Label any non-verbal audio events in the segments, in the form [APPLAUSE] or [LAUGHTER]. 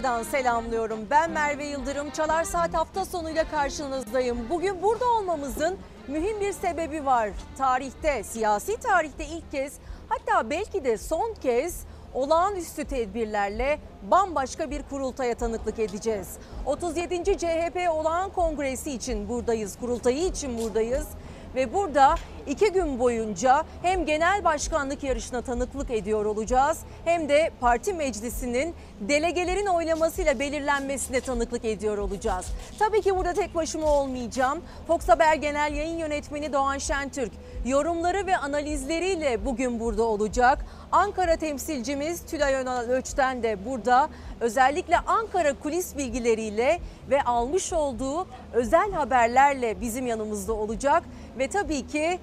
Ankara'dan selamlıyorum. Ben Merve Yıldırım. Çalar Saat hafta sonuyla karşınızdayım. Bugün burada olmamızın mühim bir sebebi var. Tarihte, siyasi tarihte ilk kez hatta belki de son kez olağanüstü tedbirlerle bambaşka bir kurultaya tanıklık edeceğiz. 37. CHP Olağan Kongresi için buradayız, kurultayı için buradayız. Ve burada iki gün boyunca hem genel başkanlık yarışına tanıklık ediyor olacağız hem de parti meclisinin delegelerin oylamasıyla belirlenmesine tanıklık ediyor olacağız. Tabii ki burada tek başıma olmayacağım. Fox Haber Genel Yayın Yönetmeni Doğan Şentürk yorumları ve analizleriyle bugün burada olacak. Ankara temsilcimiz Tülay Önal Öç'ten de burada özellikle Ankara kulis bilgileriyle ve almış olduğu özel haberlerle bizim yanımızda olacak. Ve tabii ki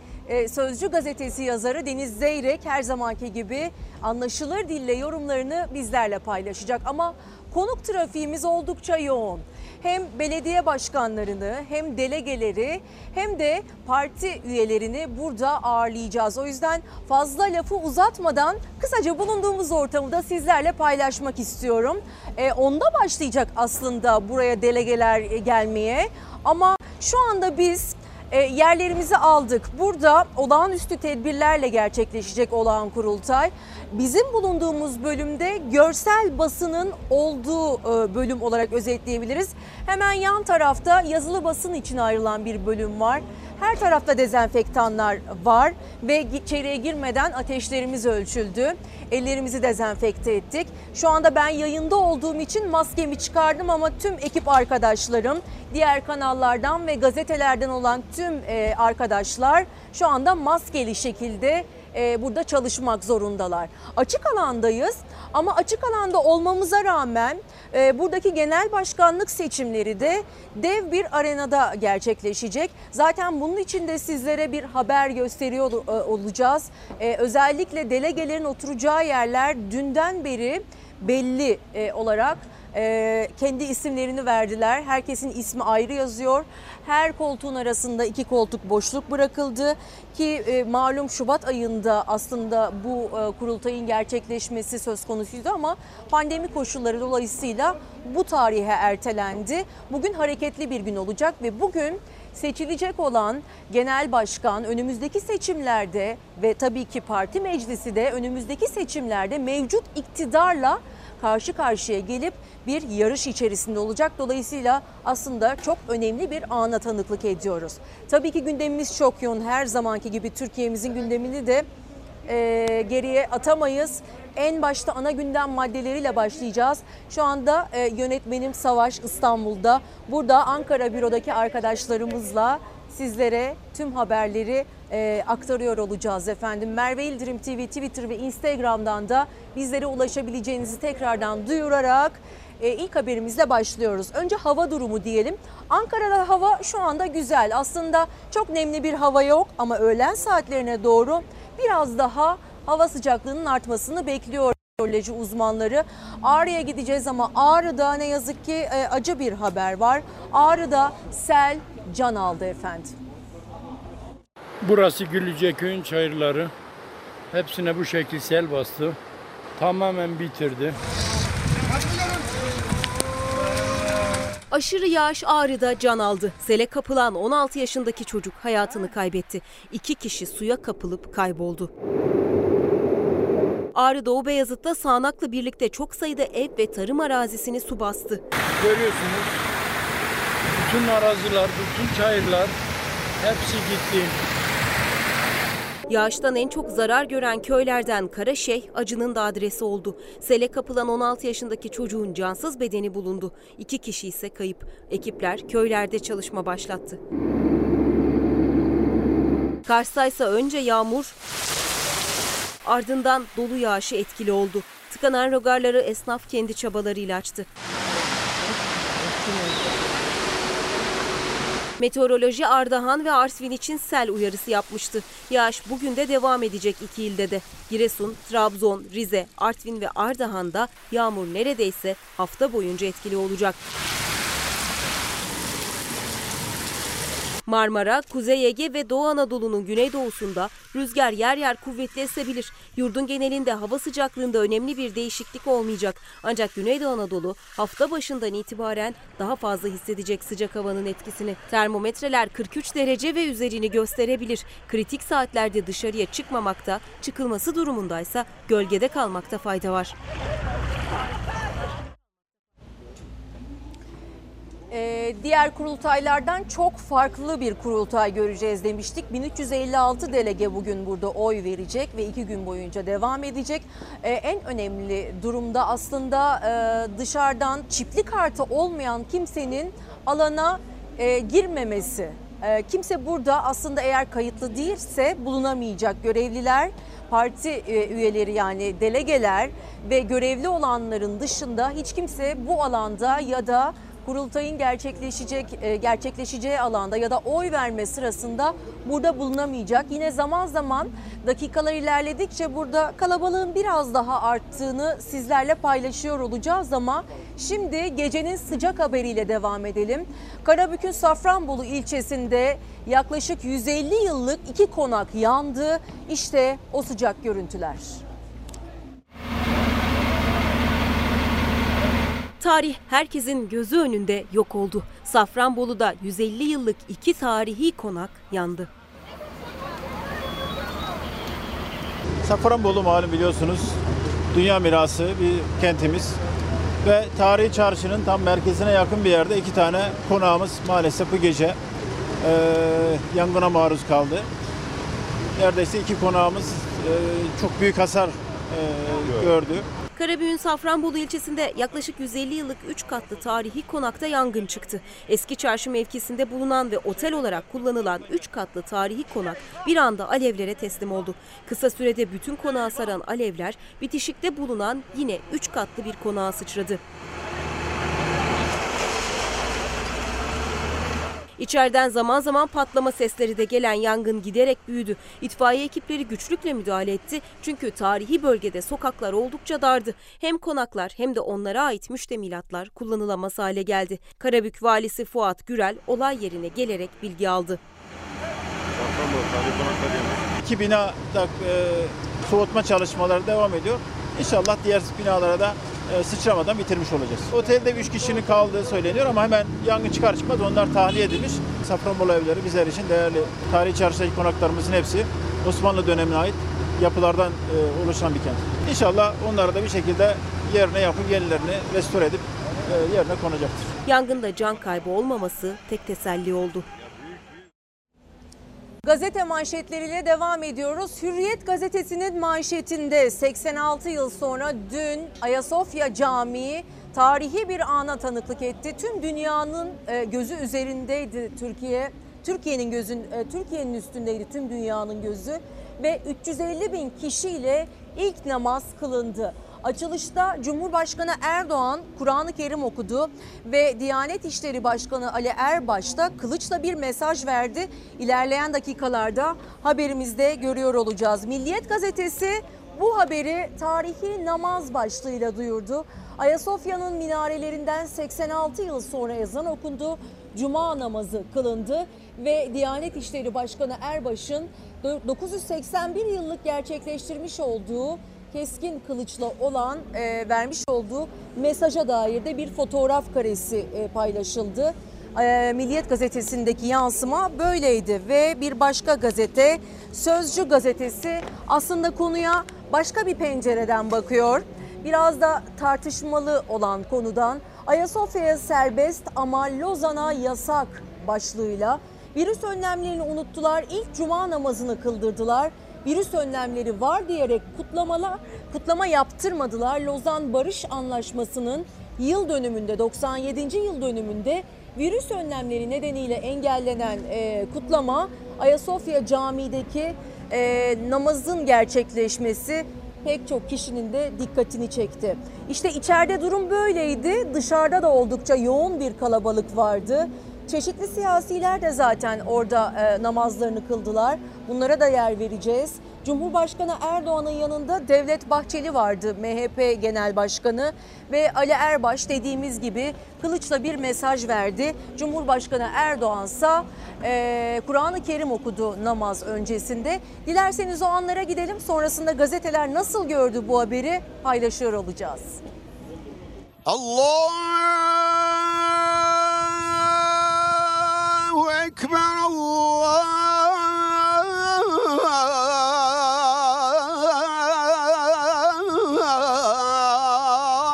Sözcü gazetesi yazarı Deniz Zeyrek her zamanki gibi anlaşılır dille yorumlarını bizlerle paylaşacak. Ama konuk trafiğimiz oldukça yoğun. Hem belediye başkanlarını hem delegeleri hem de parti üyelerini burada ağırlayacağız. O yüzden fazla lafı uzatmadan kısaca bulunduğumuz ortamı da sizlerle paylaşmak istiyorum. E, onda başlayacak aslında buraya delegeler gelmeye ama şu anda biz e, yerlerimizi aldık. Burada olağanüstü tedbirlerle gerçekleşecek olağan kurultay. Bizim bulunduğumuz bölümde görsel basının olduğu e, bölüm olarak özetleyebiliriz. Hemen yan tarafta yazılı basın için ayrılan bir bölüm var. Her tarafta dezenfektanlar var ve içeriye girmeden ateşlerimiz ölçüldü. Ellerimizi dezenfekte ettik. Şu anda ben yayında olduğum için maskemi çıkardım ama tüm ekip arkadaşlarım, diğer kanallardan ve gazetelerden olan tüm e, arkadaşlar şu anda maskeli şekilde e, burada çalışmak zorundalar. Açık alandayız ama açık alanda olmamıza rağmen e, buradaki genel başkanlık seçimleri de dev bir arenada gerçekleşecek. Zaten bunun için de sizlere bir haber gösteriyor e, olacağız. E, özellikle delegelerin oturacağı yerler dünden beri belli e, olarak e, kendi isimlerini verdiler. Herkesin ismi ayrı yazıyor. Her koltuğun arasında iki koltuk boşluk bırakıldı ki e, malum Şubat ayında aslında bu e, kurultayın gerçekleşmesi söz konusuydu ama pandemi koşulları dolayısıyla bu tarihe ertelendi. Bugün hareketli bir gün olacak ve bugün seçilecek olan genel başkan önümüzdeki seçimlerde ve tabii ki parti meclisi de önümüzdeki seçimlerde mevcut iktidarla karşı karşıya gelip bir yarış içerisinde olacak. Dolayısıyla aslında çok önemli bir ana tanıklık ediyoruz. Tabii ki gündemimiz çok yoğun. Her zamanki gibi Türkiye'mizin gündemini de e, geriye atamayız. En başta ana gündem maddeleriyle başlayacağız. Şu anda e, yönetmenim Savaş İstanbul'da. Burada Ankara bürodaki arkadaşlarımızla sizlere tüm haberleri e, aktarıyor olacağız efendim. Merve İldirim TV Twitter ve Instagram'dan da bizlere ulaşabileceğinizi tekrardan duyurarak e, ilk haberimizle başlıyoruz. Önce hava durumu diyelim. Ankara'da hava şu anda güzel. Aslında çok nemli bir hava yok ama öğlen saatlerine doğru biraz daha hava sıcaklığının artmasını bekliyor meteoroloji uzmanları. Ağrı'ya gideceğiz ama Ağrı'da ne yazık ki e, acı bir haber var. Ağrı'da sel can aldı efendim. Burası Güllüceköy'ün çayırları. Hepsine bu şekil sel bastı. Tamamen bitirdi. Aşırı yağış Ağrı'da can aldı. Sele kapılan 16 yaşındaki çocuk hayatını kaybetti. İki kişi suya kapılıp kayboldu. Ağrı Doğu Beyazıt'ta sağanakla birlikte çok sayıda ev ve tarım arazisini su bastı. Görüyorsunuz. Bütün araziler, bütün çayırlar hepsi gitti. Yağıştan en çok zarar gören köylerden Karaşeh acının da adresi oldu. Sele kapılan 16 yaşındaki çocuğun cansız bedeni bulundu. İki kişi ise kayıp. Ekipler köylerde çalışma başlattı. Kars'ta ise önce yağmur ardından dolu yağışı etkili oldu. Tıkanan rogarları esnaf kendi çabalarıyla açtı. Meteoroloji Ardahan ve Artvin için sel uyarısı yapmıştı. Yağış bugün de devam edecek iki ilde de. Giresun, Trabzon, Rize, Artvin ve Ardahan'da yağmur neredeyse hafta boyunca etkili olacak. Marmara, Kuzey Ege ve Doğu Anadolu'nun güneydoğusunda rüzgar yer yer kuvvetli esebilir. Yurdun genelinde hava sıcaklığında önemli bir değişiklik olmayacak. Ancak Güneydoğu Anadolu hafta başından itibaren daha fazla hissedecek sıcak havanın etkisini. Termometreler 43 derece ve üzerini gösterebilir. Kritik saatlerde dışarıya çıkmamakta, çıkılması durumundaysa gölgede kalmakta fayda var. Ee, diğer kurultaylardan çok farklı bir kurultay göreceğiz demiştik. 1356 delege bugün burada oy verecek ve iki gün boyunca devam edecek. Ee, en önemli durumda aslında e, dışarıdan çipli kartı olmayan kimsenin alana e, girmemesi. E, kimse burada aslında eğer kayıtlı değilse bulunamayacak görevliler parti e, üyeleri yani delegeler ve görevli olanların dışında hiç kimse bu alanda ya da kurultayın gerçekleşecek e, gerçekleşeceği alanda ya da oy verme sırasında burada bulunamayacak. Yine zaman zaman dakikalar ilerledikçe burada kalabalığın biraz daha arttığını sizlerle paylaşıyor olacağız ama şimdi gecenin sıcak haberiyle devam edelim. Karabük'ün Safranbolu ilçesinde yaklaşık 150 yıllık iki konak yandı. İşte o sıcak görüntüler. Tarih herkesin gözü önünde yok oldu. Safranbolu'da 150 yıllık iki tarihi konak yandı. Safranbolu malum biliyorsunuz dünya mirası bir kentimiz ve tarihi çarşının tam merkezine yakın bir yerde iki tane konağımız maalesef bu gece e, yangına maruz kaldı. Neredeyse iki konağımız e, çok büyük hasar e, gördü. Karabük'ün Safranbolu ilçesinde yaklaşık 150 yıllık 3 katlı tarihi konakta yangın çıktı. Eski çarşı mevkisinde bulunan ve otel olarak kullanılan 3 katlı tarihi konak bir anda alevlere teslim oldu. Kısa sürede bütün konağı saran alevler bitişikte bulunan yine 3 katlı bir konağa sıçradı. İçeriden zaman zaman patlama sesleri de gelen yangın giderek büyüdü. İtfaiye ekipleri güçlükle müdahale etti. Çünkü tarihi bölgede sokaklar oldukça dardı. Hem konaklar hem de onlara ait müştemilatlar kullanılamaz hale geldi. Karabük valisi Fuat Gürel olay yerine gelerek bilgi aldı. İki bina da e, soğutma çalışmaları devam ediyor. İnşallah diğer binalara da e, sıçramadan bitirmiş olacağız. Otelde 3 kişinin kaldığı söyleniyor ama hemen yangın çıkar çıkmaz onlar tahliye edilmiş. Safranbolu evleri bizler için değerli. Tarihi çarşıdaki konaklarımızın hepsi Osmanlı dönemine ait yapılardan e, oluşan bir kent. İnşallah onları da bir şekilde yerine yapıp yenilerini restore edip e, yerine konacaktır. Yangında can kaybı olmaması tek teselli oldu. Gazete manşetleriyle devam ediyoruz. Hürriyet gazetesinin manşetinde 86 yıl sonra dün Ayasofya Camii tarihi bir ana tanıklık etti. Tüm dünyanın e, gözü üzerindeydi Türkiye. Türkiye'nin gözün e, Türkiye'nin üstündeydi tüm dünyanın gözü ve 350 bin kişiyle ilk namaz kılındı. Açılışta Cumhurbaşkanı Erdoğan Kur'an-ı Kerim okudu ve Diyanet İşleri Başkanı Ali Erbaş da kılıçla bir mesaj verdi. İlerleyen dakikalarda haberimizde görüyor olacağız. Milliyet gazetesi bu haberi tarihi namaz başlığıyla duyurdu. Ayasofya'nın minarelerinden 86 yıl sonra ezan okundu. Cuma namazı kılındı ve Diyanet İşleri Başkanı Erbaş'ın 981 yıllık gerçekleştirmiş olduğu keskin kılıçla olan e, vermiş olduğu mesaja dair de bir fotoğraf karesi e, paylaşıldı. E, Milliyet gazetesindeki yansıma böyleydi ve bir başka gazete Sözcü gazetesi aslında konuya başka bir pencereden bakıyor. Biraz da tartışmalı olan konudan Ayasofya'ya serbest ama Lozan'a yasak başlığıyla virüs önlemlerini unuttular. İlk cuma namazını kıldırdılar virüs önlemleri var diyerek kutlamalar, kutlama yaptırmadılar. Lozan Barış Anlaşması'nın yıl dönümünde 97. yıl dönümünde virüs önlemleri nedeniyle engellenen e, kutlama Ayasofya Camii'deki e, namazın gerçekleşmesi pek çok kişinin de dikkatini çekti. İşte içeride durum böyleydi. Dışarıda da oldukça yoğun bir kalabalık vardı. Çeşitli siyasiler de zaten orada e, namazlarını kıldılar. Bunlara da yer vereceğiz. Cumhurbaşkanı Erdoğan'ın yanında Devlet Bahçeli vardı MHP Genel Başkanı ve Ali Erbaş dediğimiz gibi kılıçla bir mesaj verdi. Cumhurbaşkanı Erdoğansa eee Kur'an-ı Kerim okudu namaz öncesinde. Dilerseniz o anlara gidelim sonrasında gazeteler nasıl gördü bu haberi paylaşıyor olacağız. Allahu Ekber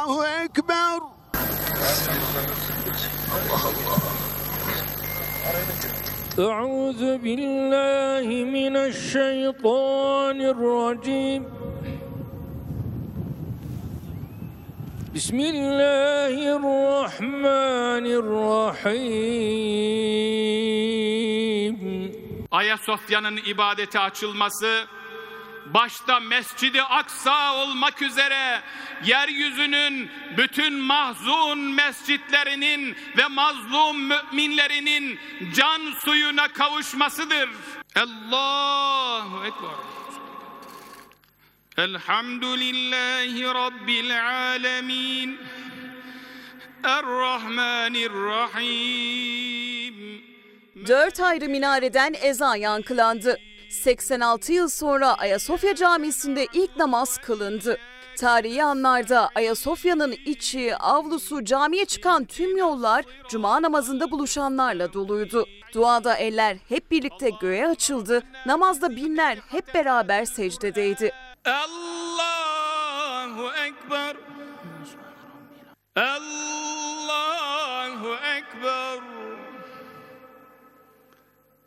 Allahu Ekber أعوذ بالله من الشيطان الرجيم. بسم الله الرحمن الرحيم. Ayasofya'nın ibadete açılması başta Mescid-i Aksa olmak üzere yeryüzünün bütün mahzun mescitlerinin ve mazlum müminlerinin can suyuna kavuşmasıdır. Allahu Ekber. Elhamdülillahi Rabbil alemin. Errahmanirrahim. Dört ayrı minareden ezan yankılandı. 86 yıl sonra Ayasofya Camisi'nde ilk namaz kılındı. Tarihi anlarda Ayasofya'nın içi, avlusu, camiye çıkan tüm yollar cuma namazında buluşanlarla doluydu. Duada eller hep birlikte göğe açıldı, namazda binler hep beraber secdedeydi. Allahu Ekber. Allahu Ekber.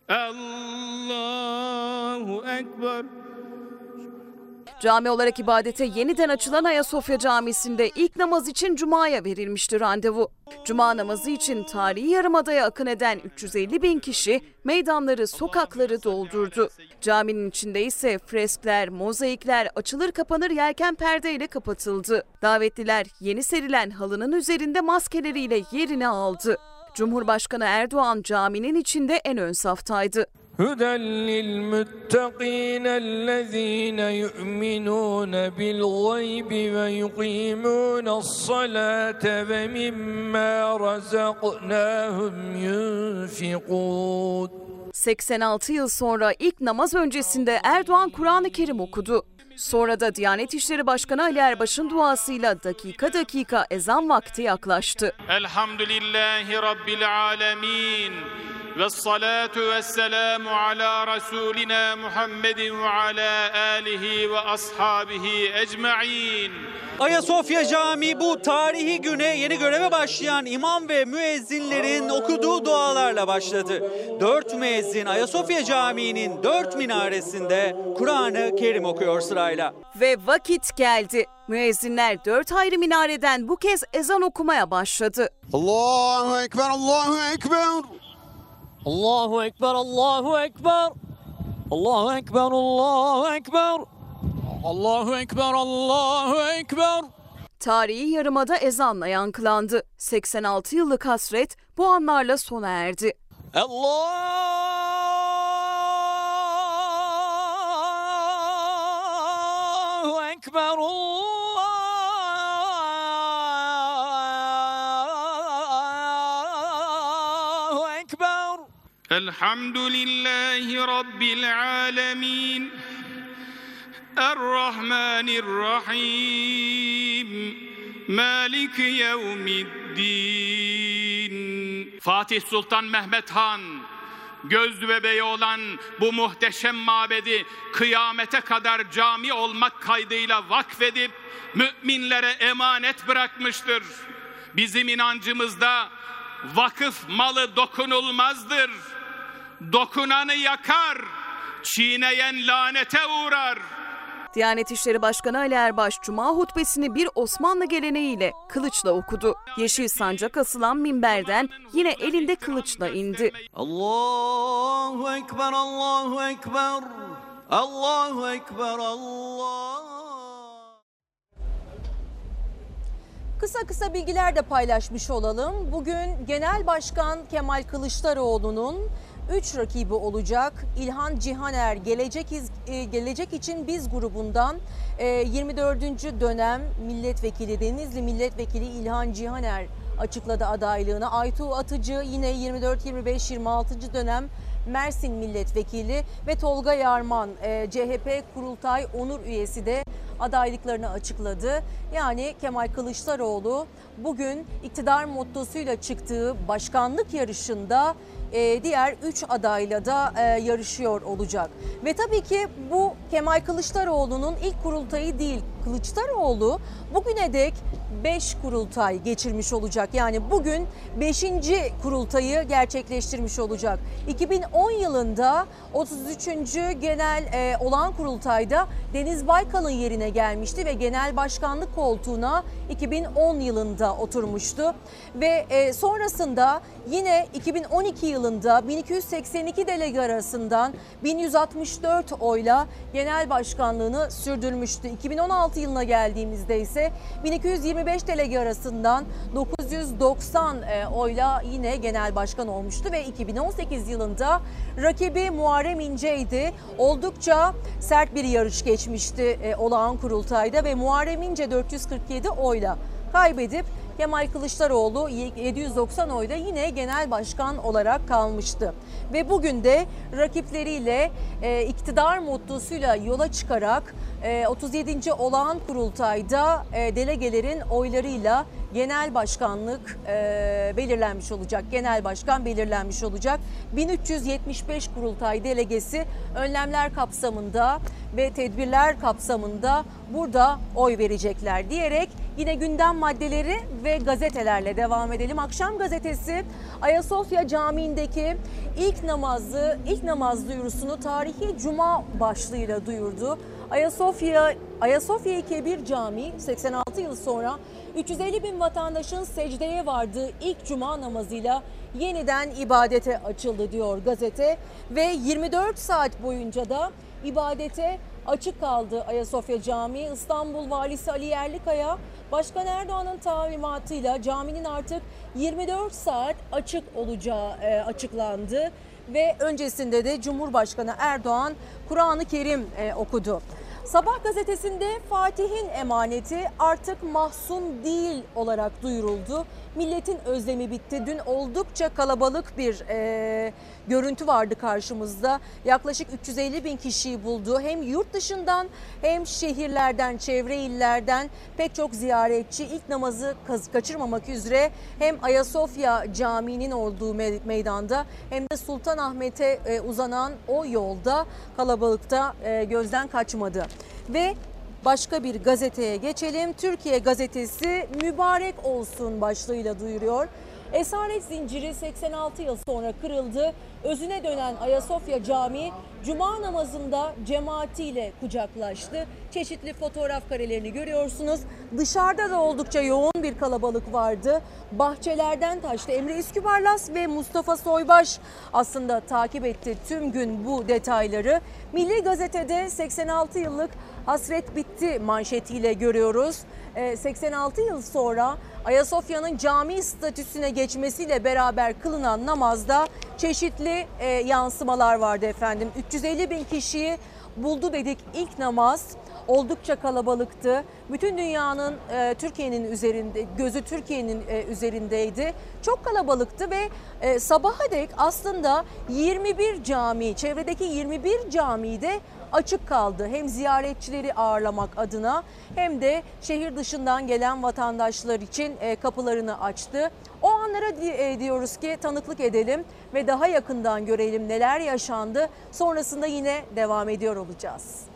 Allahu Ekber. Cami olarak ibadete yeniden açılan Ayasofya Camisi'nde ilk namaz için Cuma'ya verilmişti randevu. Cuma namazı için tarihi yarımadaya akın eden 350 bin kişi meydanları, sokakları doldurdu. Caminin içinde ise freskler, mozaikler açılır kapanır yelken perdeyle kapatıldı. Davetliler yeni serilen halının üzerinde maskeleriyle yerini aldı. Cumhurbaşkanı Erdoğan caminin içinde en ön saftaydı. Hüden lil muttakînellezîne bil gaybi ve yuqîmûne's-salâte ve mimmâ razaknâhum yunfikûn. 86 yıl sonra ilk namaz öncesinde Erdoğan Kur'an-ı Kerim okudu. Sonra da Diyanet İşleri Başkanı Ali Erbaş'ın duasıyla dakika dakika ezan vakti yaklaştı. Elhamdülillahi Rabbil alemin. Ve salatu ve selamu ala Resulina Muhammedin ve ala alihi ve ashabihi ecma'in. Ayasofya Camii bu tarihi güne yeni göreve başlayan imam ve müezzinlerin okuduğu dualarla başladı. Dört müezzin Ayasofya Camii'nin dört minaresinde Kur'an-ı Kerim okuyor sırayla. Ve vakit geldi. Müezzinler dört ayrı minareden bu kez ezan okumaya başladı. Allahu Ekber, Allahu Ekber. Allahu Ekber, Allahu Ekber. Allahu Ekber, Allahu Ekber. Allahu Ekber, Allahu Ekber. Tarihi yarımada ezanla yankılandı. 86 yıllık hasret bu anlarla sona erdi. Allah! أكبر Elhamdülillahi Rabbil alemin. Errahmanirrahim. Maliki yevmiddin. Fatih Sultan Mehmet Han göz bebeği olan bu muhteşem mabedi kıyamete kadar cami olmak kaydıyla vakfedip müminlere emanet bırakmıştır. Bizim inancımızda vakıf malı dokunulmazdır. Dokunanı yakar, çiğneyen lanete uğrar. Diyanet İşleri Başkanı Ali Erbaş Cuma hutbesini bir Osmanlı geleneğiyle kılıçla okudu. Yeşil sancak asılan minberden yine elinde kılıçla indi. Allahu Ekber, Allahu Ekber, Allahu Ekber, Allah. Kısa kısa bilgiler de paylaşmış olalım. Bugün Genel Başkan Kemal Kılıçdaroğlu'nun 3 rakibi olacak. İlhan Cihaner Gelecek, e, Gelecek için Biz grubundan e, 24. dönem milletvekili Denizli milletvekili İlhan Cihaner açıkladı adaylığını. Aytuğ Atıcı yine 24 25 26. dönem Mersin milletvekili ve Tolga Yarman e, CHP Kurultay Onur üyesi de adaylıklarını açıkladı. Yani Kemal Kılıçdaroğlu bugün iktidar mottosuyla çıktığı başkanlık yarışında e, diğer 3 adayla da e, yarışıyor olacak. Ve tabii ki bu Kemal Kılıçdaroğlu'nun ilk kurultayı değil. Kılıçdaroğlu bugüne dek 5 kurultay geçirmiş olacak. Yani bugün 5. kurultayı gerçekleştirmiş olacak. 2010 yılında 33. genel e, olan kurultayda Deniz Baykal'ın yerine gelmişti ve genel başkanlık koltuğuna 2010 yılında oturmuştu. Ve e, sonrasında yine 2012 yılında 1282 delege arasından 1164 oyla genel başkanlığını sürdürmüştü. 2016 yılına geldiğimizde ise 1225 delege arasından 990 e, oyla yine genel başkan olmuştu ve 2018 yılında rakibi Muharrem İnce'ydi. Oldukça sert bir yarış geçmişti e, olağan kurultayda ve Muharrem İnce 447 oyla kaybedip Kemal Kılıçdaroğlu 790 oyda yine genel başkan olarak kalmıştı. Ve bugün de rakipleriyle e, iktidar mottosuyla yola çıkarak e, 37. olağan kurultayda e, delegelerin oylarıyla genel başkanlık e, belirlenmiş olacak. Genel başkan belirlenmiş olacak. 1375 kurultay delegesi önlemler kapsamında ve tedbirler kapsamında burada oy verecekler diyerek yine gündem maddeleri ve gazetelerle devam edelim. Akşam gazetesi Ayasofya Camii'ndeki ilk namazı, ilk namaz duyurusunu tarihi cuma başlığıyla duyurdu. Ayasofya Ayasofya Kebir Camii 86 yıl sonra 350 bin vatandaşın secdeye vardığı ilk cuma namazıyla yeniden ibadete açıldı diyor gazete ve 24 saat boyunca da ibadete açık kaldı Ayasofya Camii. İstanbul Valisi Ali Yerlikaya Başkan Erdoğan'ın talimatıyla caminin artık 24 saat açık olacağı e, açıklandı ve öncesinde de Cumhurbaşkanı Erdoğan Kur'an-ı Kerim e, okudu. Sabah gazetesinde Fatih'in emaneti artık mahzun değil olarak duyuruldu. Milletin özlemi bitti. Dün oldukça kalabalık bir e, görüntü vardı karşımızda. Yaklaşık 350 bin kişiyi buldu. Hem yurt dışından hem şehirlerden, çevre illerden pek çok ziyaretçi ilk namazı kaçırmamak üzere hem Ayasofya Camii'nin olduğu me- meydanda hem de Sultanahmet'e e, uzanan o yolda kalabalıkta e, gözden kaçmadı. Ve başka bir gazeteye geçelim. Türkiye gazetesi mübarek olsun başlığıyla duyuruyor. Esaret zinciri 86 yıl sonra kırıldı. Özüne dönen Ayasofya Camii Cuma namazında cemaatiyle kucaklaştı. Çeşitli fotoğraf karelerini görüyorsunuz. Dışarıda da oldukça yoğun bir kalabalık vardı. Bahçelerden taştı. Emre Üskübarlas ve Mustafa Soybaş aslında takip etti tüm gün bu detayları. Milli Gazete'de 86 yıllık hasret bitti manşetiyle görüyoruz. Ee, 86 yıl sonra Ayasofya'nın cami statüsüne geçmesiyle beraber kılınan namazda çeşitli e, yansımalar vardı efendim. 350 bin kişiyi buldu dedik ilk namaz oldukça kalabalıktı. Bütün dünyanın e, Türkiye'nin üzerinde gözü Türkiye'nin e, üzerindeydi. Çok kalabalıktı ve e, sabaha dek aslında 21 cami, çevredeki 21 camide açık kaldı. Hem ziyaretçileri ağırlamak adına hem de şehir dışından gelen vatandaşlar için e, kapılarını açtı. O anlara e, diyoruz ki tanıklık edelim ve daha yakından görelim neler yaşandı. Sonrasında yine devam ediyor olacağız.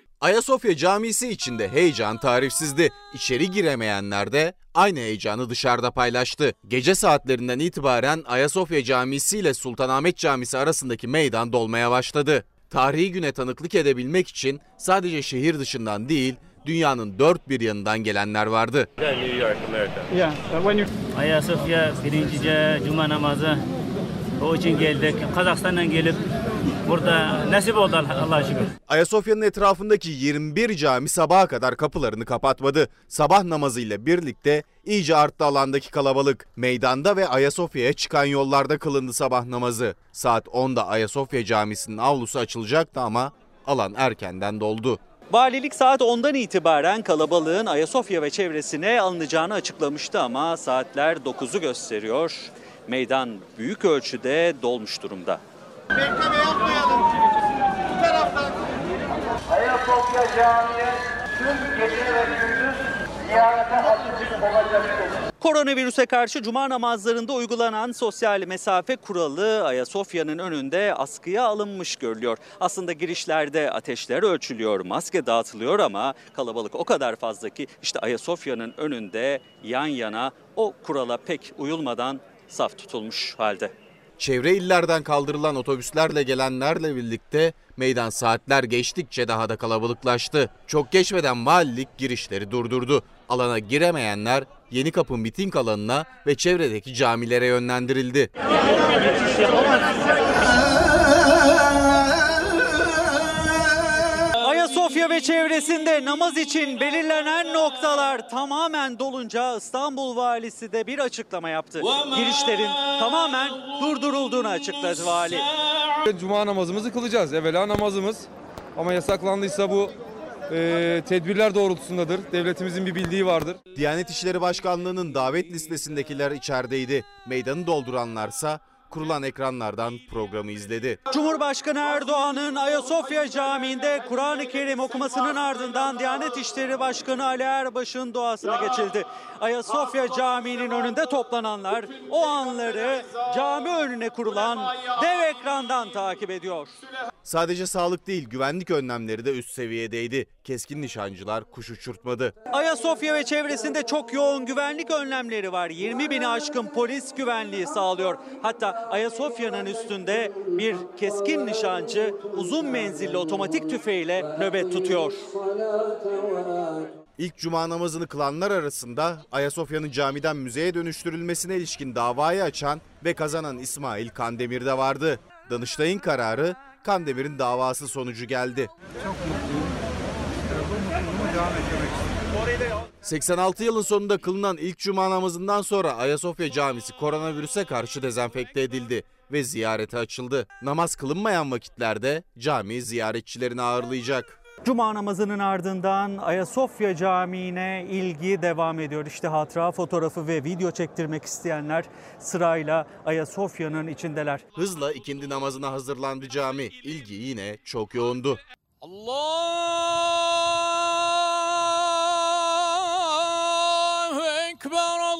Ayasofya Camisi içinde heyecan tarifsizdi. İçeri giremeyenler de aynı heyecanı dışarıda paylaştı. Gece saatlerinden itibaren Ayasofya Camisi ile Sultanahmet Camisi arasındaki meydan dolmaya başladı. Tarihi güne tanıklık edebilmek için sadece şehir dışından değil, Dünyanın dört bir yanından gelenler vardı. Ayasofya birinci cuma namazı. O için geldik. Kazakistan'dan gelip burada nasip oldu Allah'a şükür. Ayasofya'nın etrafındaki 21 cami sabaha kadar kapılarını kapatmadı. Sabah namazıyla birlikte iyice arttı alandaki kalabalık. Meydanda ve Ayasofya'ya çıkan yollarda kılındı sabah namazı. Saat 10'da Ayasofya Camisi'nin avlusu açılacaktı ama alan erkenden doldu. Valilik saat 10'dan itibaren kalabalığın Ayasofya ve çevresine alınacağını açıklamıştı ama saatler 9'u gösteriyor. Meydan büyük ölçüde dolmuş durumda. Bekleme yapmayalım. Bu taraftan. Ayasofya Camii tüm gece ve gündüz ziyarete açık olacaktır. Koronavirüse karşı cuma namazlarında uygulanan sosyal mesafe kuralı Ayasofya'nın önünde askıya alınmış görülüyor. Aslında girişlerde ateşler ölçülüyor, maske dağıtılıyor ama kalabalık o kadar fazla ki işte Ayasofya'nın önünde yan yana o kurala pek uyulmadan saf tutulmuş halde. Çevre illerden kaldırılan otobüslerle gelenlerle birlikte meydan saatler geçtikçe daha da kalabalıklaştı. Çok geçmeden valilik girişleri durdurdu. Alana giremeyenler Yeni Kapı miting alanına ve çevredeki camilere yönlendirildi. Ayasofya ve çevresinde namaz için belirlenen noktalar tamamen dolunca İstanbul valisi de bir açıklama yaptı. Girişlerin tamamen durdurulduğunu açıkladı vali. Cuma namazımızı kılacağız. Evvela namazımız. Ama yasaklandıysa bu e, tedbirler doğrultusundadır. Devletimizin bir bildiği vardır. Diyanet İşleri Başkanlığı'nın davet listesindekiler içerideydi. Meydanı dolduranlarsa kurulan ekranlardan programı izledi. Cumhurbaşkanı Erdoğan'ın Ayasofya Camii'nde Kur'an-ı Kerim okumasının ardından Diyanet İşleri Başkanı Ali Erbaş'ın duasına geçildi. Ayasofya Camii'nin önünde toplananlar o anları cami önüne kurulan dev ekrandan takip ediyor. Sadece sağlık değil güvenlik önlemleri de üst seviyedeydi. Keskin nişancılar kuş uçurtmadı. Ayasofya ve çevresinde çok yoğun güvenlik önlemleri var. 20 bini aşkın polis güvenliği sağlıyor. Hatta Ayasofya'nın üstünde bir keskin nişancı uzun menzilli otomatik tüfeğiyle nöbet tutuyor. İlk cuma namazını kılanlar arasında Ayasofya'nın camiden müzeye dönüştürülmesine ilişkin davayı açan ve kazanan İsmail Kandemir de vardı. Danıştay'ın kararı Kandemir'in davası sonucu geldi. Çok mutluyum. Devam istiyorum. 86 yılın sonunda kılınan ilk cuma namazından sonra Ayasofya Camisi koronavirüse karşı dezenfekte edildi ve ziyarete açıldı. Namaz kılınmayan vakitlerde cami ziyaretçilerini ağırlayacak. Cuma namazının ardından Ayasofya Camii'ne ilgi devam ediyor. İşte hatıra fotoğrafı ve video çektirmek isteyenler sırayla Ayasofya'nın içindeler. Hızla ikindi namazına hazırlandı cami. İlgi yine çok yoğundu. Allahu Ekber Allahu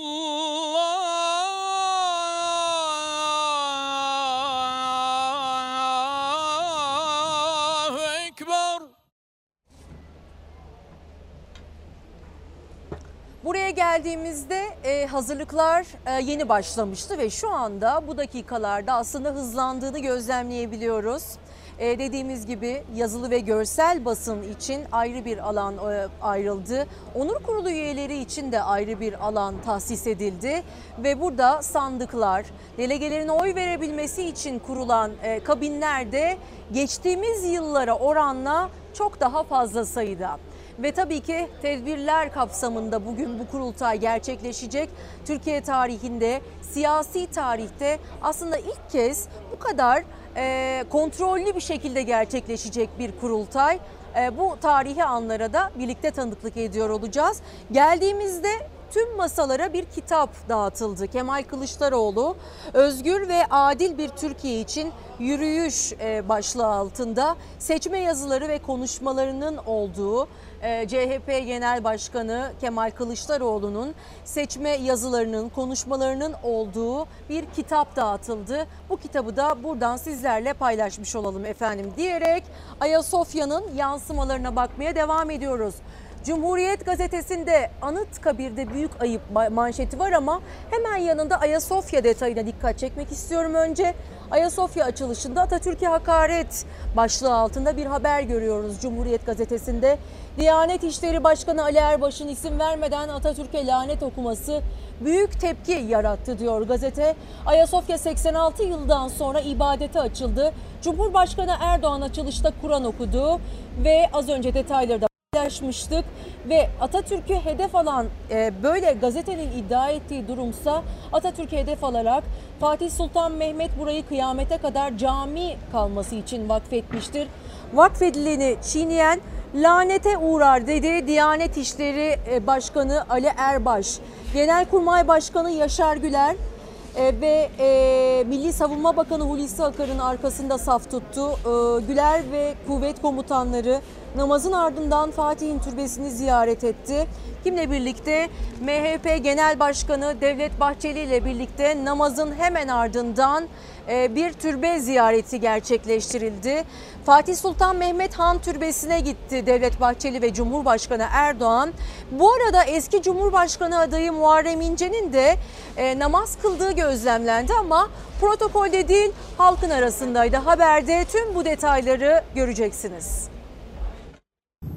Ekber Buraya geldiğimizde e, hazırlıklar e, yeni başlamıştı ve şu anda bu dakikalarda aslında hızlandığını gözlemleyebiliyoruz. E, dediğimiz gibi yazılı ve görsel basın için ayrı bir alan e, ayrıldı. Onur kurulu üyeleri için de ayrı bir alan tahsis edildi ve burada sandıklar, delegelerin oy verebilmesi için kurulan e, kabinler de geçtiğimiz yıllara oranla çok daha fazla sayıda. Ve tabii ki tedbirler kapsamında bugün bu kurultay gerçekleşecek. Türkiye tarihinde, siyasi tarihte aslında ilk kez bu kadar e, kontrollü bir şekilde gerçekleşecek bir kurultay. E, bu tarihi anlara da birlikte tanıklık ediyor olacağız. Geldiğimizde tüm masalara bir kitap dağıtıldı. Kemal Kılıçdaroğlu özgür ve adil bir Türkiye için yürüyüş e, başlığı altında seçme yazıları ve konuşmalarının olduğu e, CHP Genel Başkanı Kemal Kılıçdaroğlu'nun seçme yazılarının, konuşmalarının olduğu bir kitap dağıtıldı. Bu kitabı da buradan sizlerle paylaşmış olalım efendim diyerek Ayasofya'nın yansımalarına bakmaya devam ediyoruz. Cumhuriyet gazetesinde Anıtkabir'de büyük ayıp manşeti var ama hemen yanında Ayasofya detayına dikkat çekmek istiyorum önce. Ayasofya açılışında Atatürk'e hakaret başlığı altında bir haber görüyoruz Cumhuriyet gazetesinde. Diyanet İşleri Başkanı Ali Erbaş'ın isim vermeden Atatürk'e lanet okuması büyük tepki yarattı diyor gazete. Ayasofya 86 yıldan sonra ibadete açıldı. Cumhurbaşkanı Erdoğan açılışta Kur'an okudu ve az önce detayları da paylaşmıştık ve Atatürk'ü hedef alan e, böyle gazetenin iddia ettiği durumsa Atatürk'ü hedef alarak Fatih Sultan Mehmet burayı kıyamete kadar cami kalması için vakfetmiştir. Vakfedileni çiğneyen lanete uğrar dedi Diyanet İşleri e, Başkanı Ali Erbaş. Genelkurmay Başkanı Yaşar Güler e, ve e, Milli Savunma Bakanı Hulusi Akar'ın arkasında saf tuttu. E, Güler ve kuvvet komutanları namazın ardından Fatih'in türbesini ziyaret etti. Kimle birlikte? MHP Genel Başkanı Devlet Bahçeli ile birlikte namazın hemen ardından e, bir türbe ziyareti gerçekleştirildi. Fatih Sultan Mehmet Han Türbesi'ne gitti Devlet Bahçeli ve Cumhurbaşkanı Erdoğan. Bu arada eski Cumhurbaşkanı adayı Muharrem İnce'nin de e, namaz kıldığı gözlemlendi ama protokolde değil halkın arasındaydı. Haberde tüm bu detayları göreceksiniz.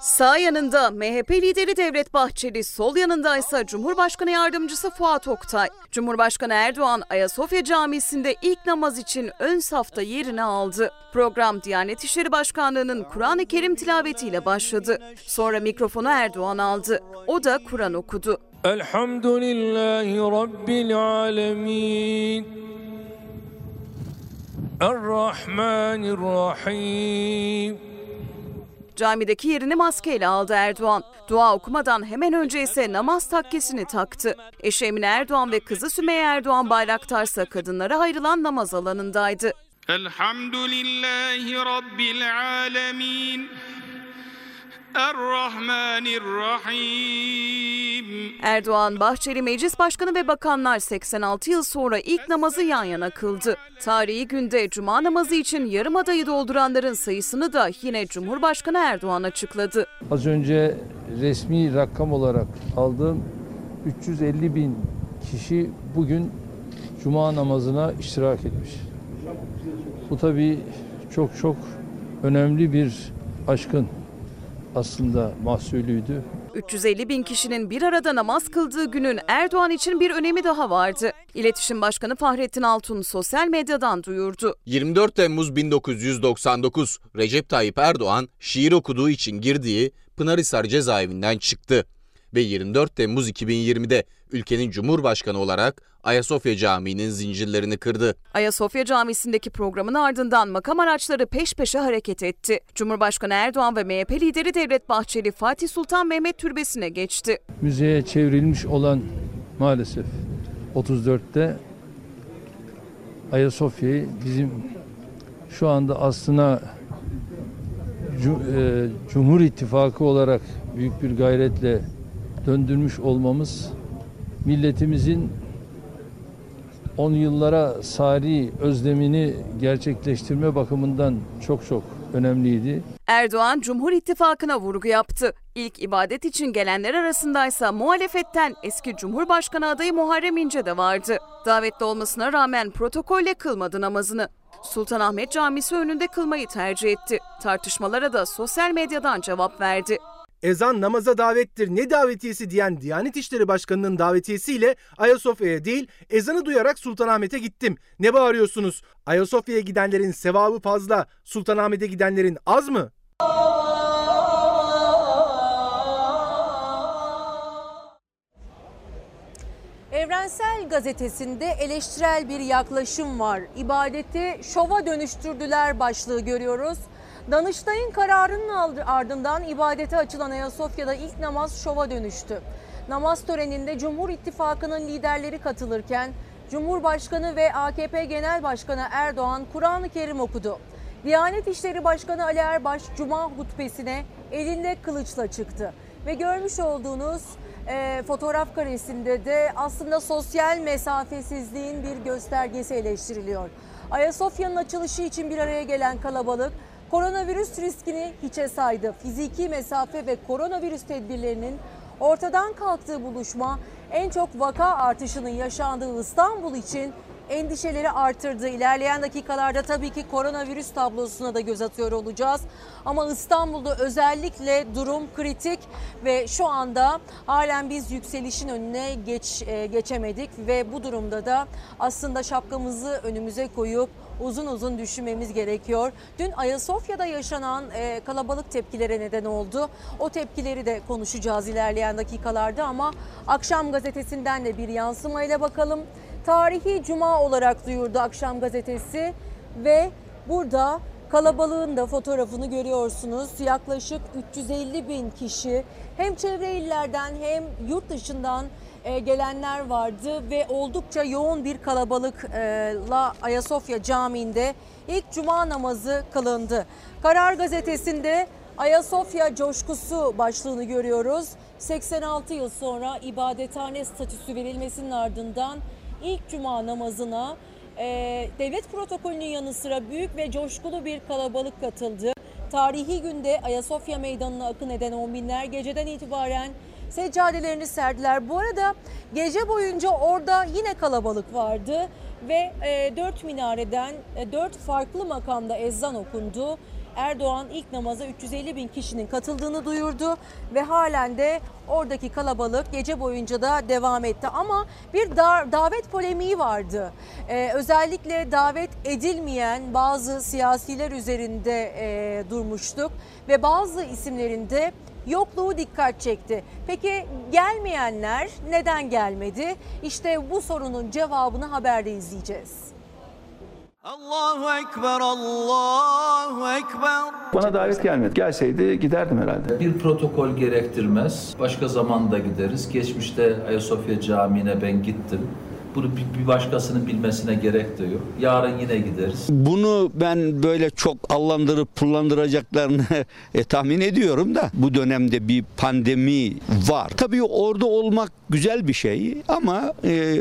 Sağ yanında MHP lideri Devlet Bahçeli, sol yanında ise Cumhurbaşkanı Yardımcısı Fuat Oktay. Cumhurbaşkanı Erdoğan Ayasofya Camisi'nde ilk namaz için ön safta yerini aldı. Program Diyanet İşleri Başkanlığı'nın Kur'an-ı Kerim tilavetiyle başladı. Sonra mikrofonu Erdoğan aldı. O da Kur'an okudu. Elhamdülillahi Rabbil alemin. Errahmanirrahim. Camideki yerini maskeyle aldı Erdoğan. Dua okumadan hemen önce ise namaz takkesini taktı. Eşi Emine Erdoğan ve kızı Sümeyye Erdoğan Bayraktarsa kadınlara ayrılan namaz alanındaydı. Elhamdülillahi Rabbil alemin. Errahmanirrahim. Erdoğan, Bahçeli Meclis Başkanı ve bakanlar 86 yıl sonra ilk namazı yan yana kıldı. Tarihi günde cuma namazı için yarım adayı dolduranların sayısını da yine Cumhurbaşkanı Erdoğan açıkladı. Az önce resmi rakam olarak aldığım 350 bin kişi bugün cuma namazına iştirak etmiş. Bu tabii çok çok önemli bir aşkın aslında mahsulüydü. 350 bin kişinin bir arada namaz kıldığı günün Erdoğan için bir önemi daha vardı. İletişim Başkanı Fahrettin Altun sosyal medyadan duyurdu. 24 Temmuz 1999 Recep Tayyip Erdoğan şiir okuduğu için girdiği Pınarhisar cezaevinden çıktı ve 24 Temmuz 2020'de ülkenin Cumhurbaşkanı olarak Ayasofya Camii'nin zincirlerini kırdı. Ayasofya Camisi'ndeki programın ardından makam araçları peş peşe hareket etti. Cumhurbaşkanı Erdoğan ve MHP lideri Devlet Bahçeli Fatih Sultan Mehmet Türbesi'ne geçti. Müzeye çevrilmiş olan maalesef 34'te Ayasofya'yı bizim şu anda aslına Cumhur İttifakı olarak büyük bir gayretle döndürmüş olmamız milletimizin 10 yıllara sari özlemini gerçekleştirme bakımından çok çok önemliydi. Erdoğan Cumhur İttifakı'na vurgu yaptı. İlk ibadet için gelenler arasındaysa muhalefetten eski Cumhurbaşkanı adayı Muharrem İnce de vardı. Davetli olmasına rağmen protokolle kılmadı namazını. Sultanahmet Camisi önünde kılmayı tercih etti. Tartışmalara da sosyal medyadan cevap verdi. Ezan namaza davettir ne davetiyesi diyen Diyanet İşleri Başkanı'nın davetiyesiyle Ayasofya'ya değil ezanı duyarak Sultanahmet'e gittim. Ne bağırıyorsunuz? Ayasofya'ya gidenlerin sevabı fazla, Sultanahmet'e gidenlerin az mı? Evrensel Gazetesi'nde eleştirel bir yaklaşım var. İbadeti şova dönüştürdüler başlığı görüyoruz. Danıştay'ın kararının ardından ibadete açılan Ayasofya'da ilk namaz şova dönüştü. Namaz töreninde Cumhur İttifakı'nın liderleri katılırken Cumhurbaşkanı ve AKP Genel Başkanı Erdoğan Kur'an-ı Kerim okudu. Diyanet İşleri Başkanı Ali Erbaş Cuma hutbesine elinde kılıçla çıktı. Ve görmüş olduğunuz e, fotoğraf karesinde de aslında sosyal mesafesizliğin bir göstergesi eleştiriliyor. Ayasofya'nın açılışı için bir araya gelen kalabalık koronavirüs riskini hiçe saydı. Fiziki mesafe ve koronavirüs tedbirlerinin ortadan kalktığı buluşma en çok vaka artışının yaşandığı İstanbul için endişeleri artırdı. İlerleyen dakikalarda tabii ki koronavirüs tablosuna da göz atıyor olacağız. Ama İstanbul'da özellikle durum kritik ve şu anda halen biz yükselişin önüne geç e, geçemedik ve bu durumda da aslında şapkamızı önümüze koyup uzun uzun düşünmemiz gerekiyor. Dün Ayasofya'da yaşanan e, kalabalık tepkilere neden oldu. O tepkileri de konuşacağız ilerleyen dakikalarda ama Akşam gazetesinden de bir yansımayla bakalım. Tarihi Cuma olarak duyurdu Akşam gazetesi ve burada kalabalığın da fotoğrafını görüyorsunuz. Yaklaşık 350 bin kişi hem çevre illerden hem yurt dışından e, gelenler vardı ve oldukça yoğun bir kalabalıkla Ayasofya Camii'nde ilk cuma namazı kılındı. Karar gazetesinde Ayasofya coşkusu başlığını görüyoruz. 86 yıl sonra ibadethane statüsü verilmesinin ardından ilk cuma namazına e, devlet protokolünün yanı sıra büyük ve coşkulu bir kalabalık katıldı. Tarihi günde Ayasofya Meydanı'na akın eden on binler geceden itibaren seccadelerini serdiler. Bu arada gece boyunca orada yine kalabalık vardı ve e, dört minareden e, dört farklı makamda ezan okundu. Erdoğan ilk namaza 350 bin kişinin katıldığını duyurdu ve halen de oradaki kalabalık gece boyunca da devam etti. Ama bir da- davet polemiği vardı. Ee, özellikle davet edilmeyen bazı siyasiler üzerinde e, durmuştuk ve bazı isimlerinde yokluğu dikkat çekti. Peki gelmeyenler neden gelmedi? İşte bu sorunun cevabını haberde izleyeceğiz. Allahu Ekber, Allahu Ekber. Bana davet gelmedi. Gelseydi giderdim herhalde. Bir protokol gerektirmez. Başka zamanda gideriz. Geçmişte Ayasofya Camii'ne ben gittim. Bunu bir başkasının bilmesine gerek de yok. Yarın yine gideriz. Bunu ben böyle çok allandırıp pullandıracaklarını [LAUGHS] e, tahmin ediyorum da bu dönemde bir pandemi var. Tabii orada olmak güzel bir şey ama e,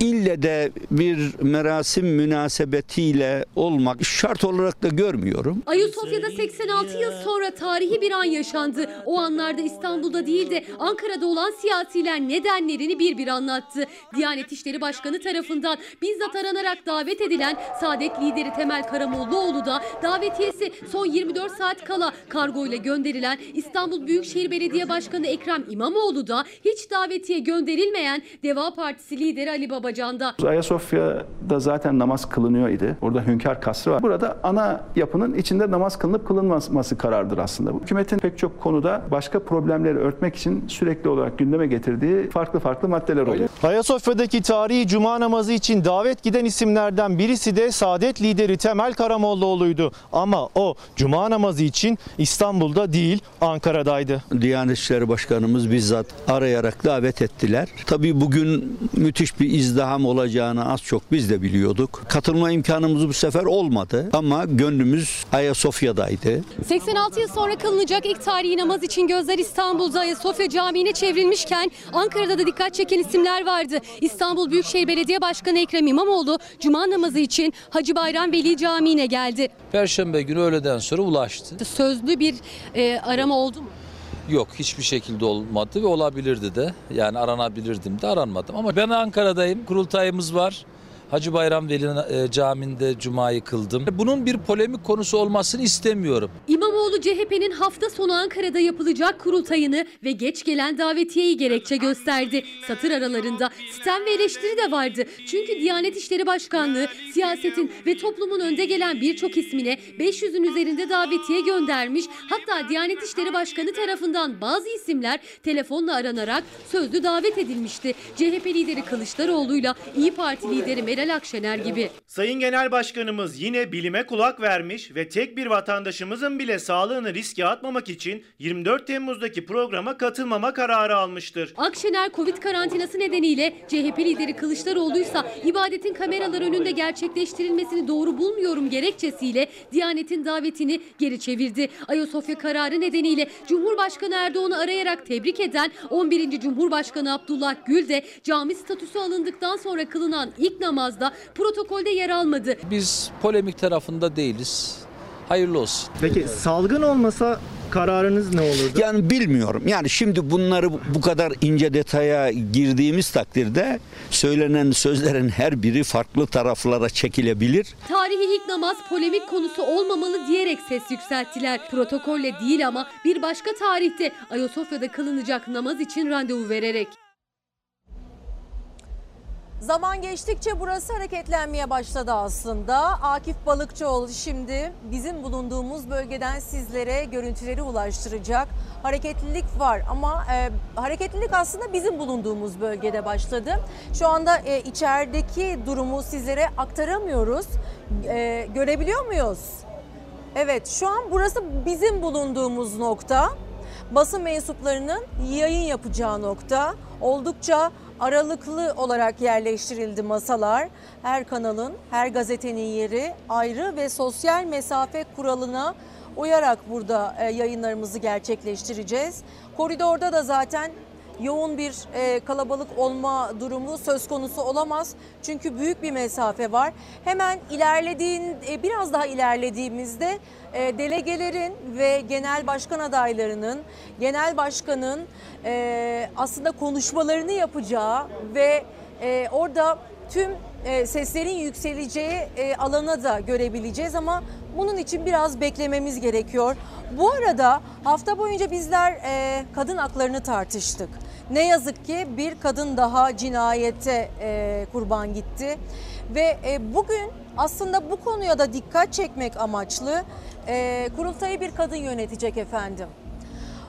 ille de bir merasim münasebetiyle olmak şart olarak da görmüyorum. Ayasofya'da 86 yıl sonra tarihi bir an yaşandı. O anlarda İstanbul'da değil de Ankara'da olan siyasiler nedenlerini bir bir anlattı. Diyanet İşleri Başkanı tarafından bizzat aranarak davet edilen Saadet lideri Temel Karamollaoğlu da davetiyesi son 24 saat kala kargoyla gönderilen İstanbul Büyükşehir Belediye Başkanı Ekrem İmamoğlu da hiç davetiye gönderilmeyen Deva Partisi lideri Ali Babacan'da. Ayasofya'da zaten namaz kılınıyor idi. Orada hünkâr kasrı var. Burada ana yapının içinde namaz kılınıp kılınmaması karardır aslında. Hükümetin pek çok konuda başka problemleri örtmek için sürekli olarak gündeme getirdiği farklı farklı maddeler oluyor. Ayasofya'daki tarihi cuma namazı için davet giden isimlerden birisi de Saadet lideri Temel Karamollaoğlu'ydu. Ama o cuma namazı için İstanbul'da değil Ankara'daydı. Diyanet İşleri Başkanımız bizzat arayarak davet ettiler. Tabii bugün müthiş bir izdiham olacağını az çok biz de biliyorduk. Katılma imkanımız bu sefer olmadı ama gönlümüz Ayasofya'daydı. 86 yıl sonra kılınacak ilk tarihi namaz için gözler İstanbul'da Ayasofya Camii'ne çevrilmişken Ankara'da da dikkat çeken isimler vardı. İstanbul Büyükşehir Belediye Başkanı Ekrem İmamoğlu Cuma namazı için Hacı Bayram Veli Camii'ne geldi. Perşembe günü öğleden sonra ulaştı. Sözlü bir e, arama oldu mu? Yok hiçbir şekilde olmadı ve olabilirdi de. Yani aranabilirdim de aranmadım. Ama ben Ankara'dayım. Kurultayımız var. Hacı Bayram Veli e, Camii'nde Cuma'yı kıldım. Bunun bir polemik konusu olmasını istemiyorum. İmamoğlu CHP'nin hafta sonu Ankara'da yapılacak kurultayını ve geç gelen davetiyeyi gerekçe gösterdi. Satır aralarında sitem ve eleştiri de vardı. Çünkü Diyanet İşleri Başkanlığı siyasetin ve toplumun önde gelen birçok ismine 500'ün üzerinde davetiye göndermiş. Hatta Diyanet İşleri Başkanı tarafından bazı isimler telefonla aranarak sözlü davet edilmişti. CHP lideri Kılıçdaroğlu'yla İyi Parti lideri Meral Akşener gibi. Sayın Genel Başkanımız yine bilime kulak vermiş ve tek bir vatandaşımızın bile sağlığını riske atmamak için 24 Temmuz'daki programa katılmama kararı almıştır. Akşener Covid karantinası nedeniyle CHP lideri Kılıçdaroğlu'ysa ibadetin kameralar önünde gerçekleştirilmesini doğru bulmuyorum gerekçesiyle Diyanet'in davetini geri çevirdi. Ayasofya kararı nedeniyle Cumhurbaşkanı Erdoğan'ı arayarak tebrik eden 11. Cumhurbaşkanı Abdullah Gül de cami statüsü alındıktan sonra kılınan ilk namazda protokolde yer almadı. Biz polemik tarafında değiliz. Hayırlı olsun. Peki salgın olmasa kararınız ne olurdu? Yani bilmiyorum. Yani şimdi bunları bu kadar ince detaya girdiğimiz takdirde söylenen sözlerin her biri farklı taraflara çekilebilir. Tarihi ilk namaz polemik konusu olmamalı diyerek ses yükselttiler. Protokolle değil ama bir başka tarihte Ayasofya'da kılınacak namaz için randevu vererek. Zaman geçtikçe burası hareketlenmeye başladı aslında. Akif Balıkçıoğlu şimdi bizim bulunduğumuz bölgeden sizlere görüntüleri ulaştıracak. Hareketlilik var ama e, hareketlilik aslında bizim bulunduğumuz bölgede başladı. Şu anda e, içerideki durumu sizlere aktaramıyoruz. E, görebiliyor muyuz? Evet şu an burası bizim bulunduğumuz nokta. Basın mensuplarının yayın yapacağı nokta. Oldukça aralıklı olarak yerleştirildi masalar. Her kanalın, her gazetenin yeri ayrı ve sosyal mesafe kuralına uyarak burada e, yayınlarımızı gerçekleştireceğiz. Koridorda da zaten yoğun bir e, kalabalık olma durumu söz konusu olamaz. Çünkü büyük bir mesafe var. Hemen ilerlediğin e, biraz daha ilerlediğimizde e, delegelerin ve genel başkan adaylarının, genel başkanın e, aslında konuşmalarını yapacağı ve e, orada tüm e, seslerin yükseleceği e, alana da görebileceğiz ama bunun için biraz beklememiz gerekiyor. Bu arada hafta boyunca bizler e, kadın haklarını tartıştık. Ne yazık ki bir kadın daha cinayete e, kurban gitti ve e, bugün aslında bu konuya da dikkat çekmek amaçlı e, kurultayı bir kadın yönetecek efendim.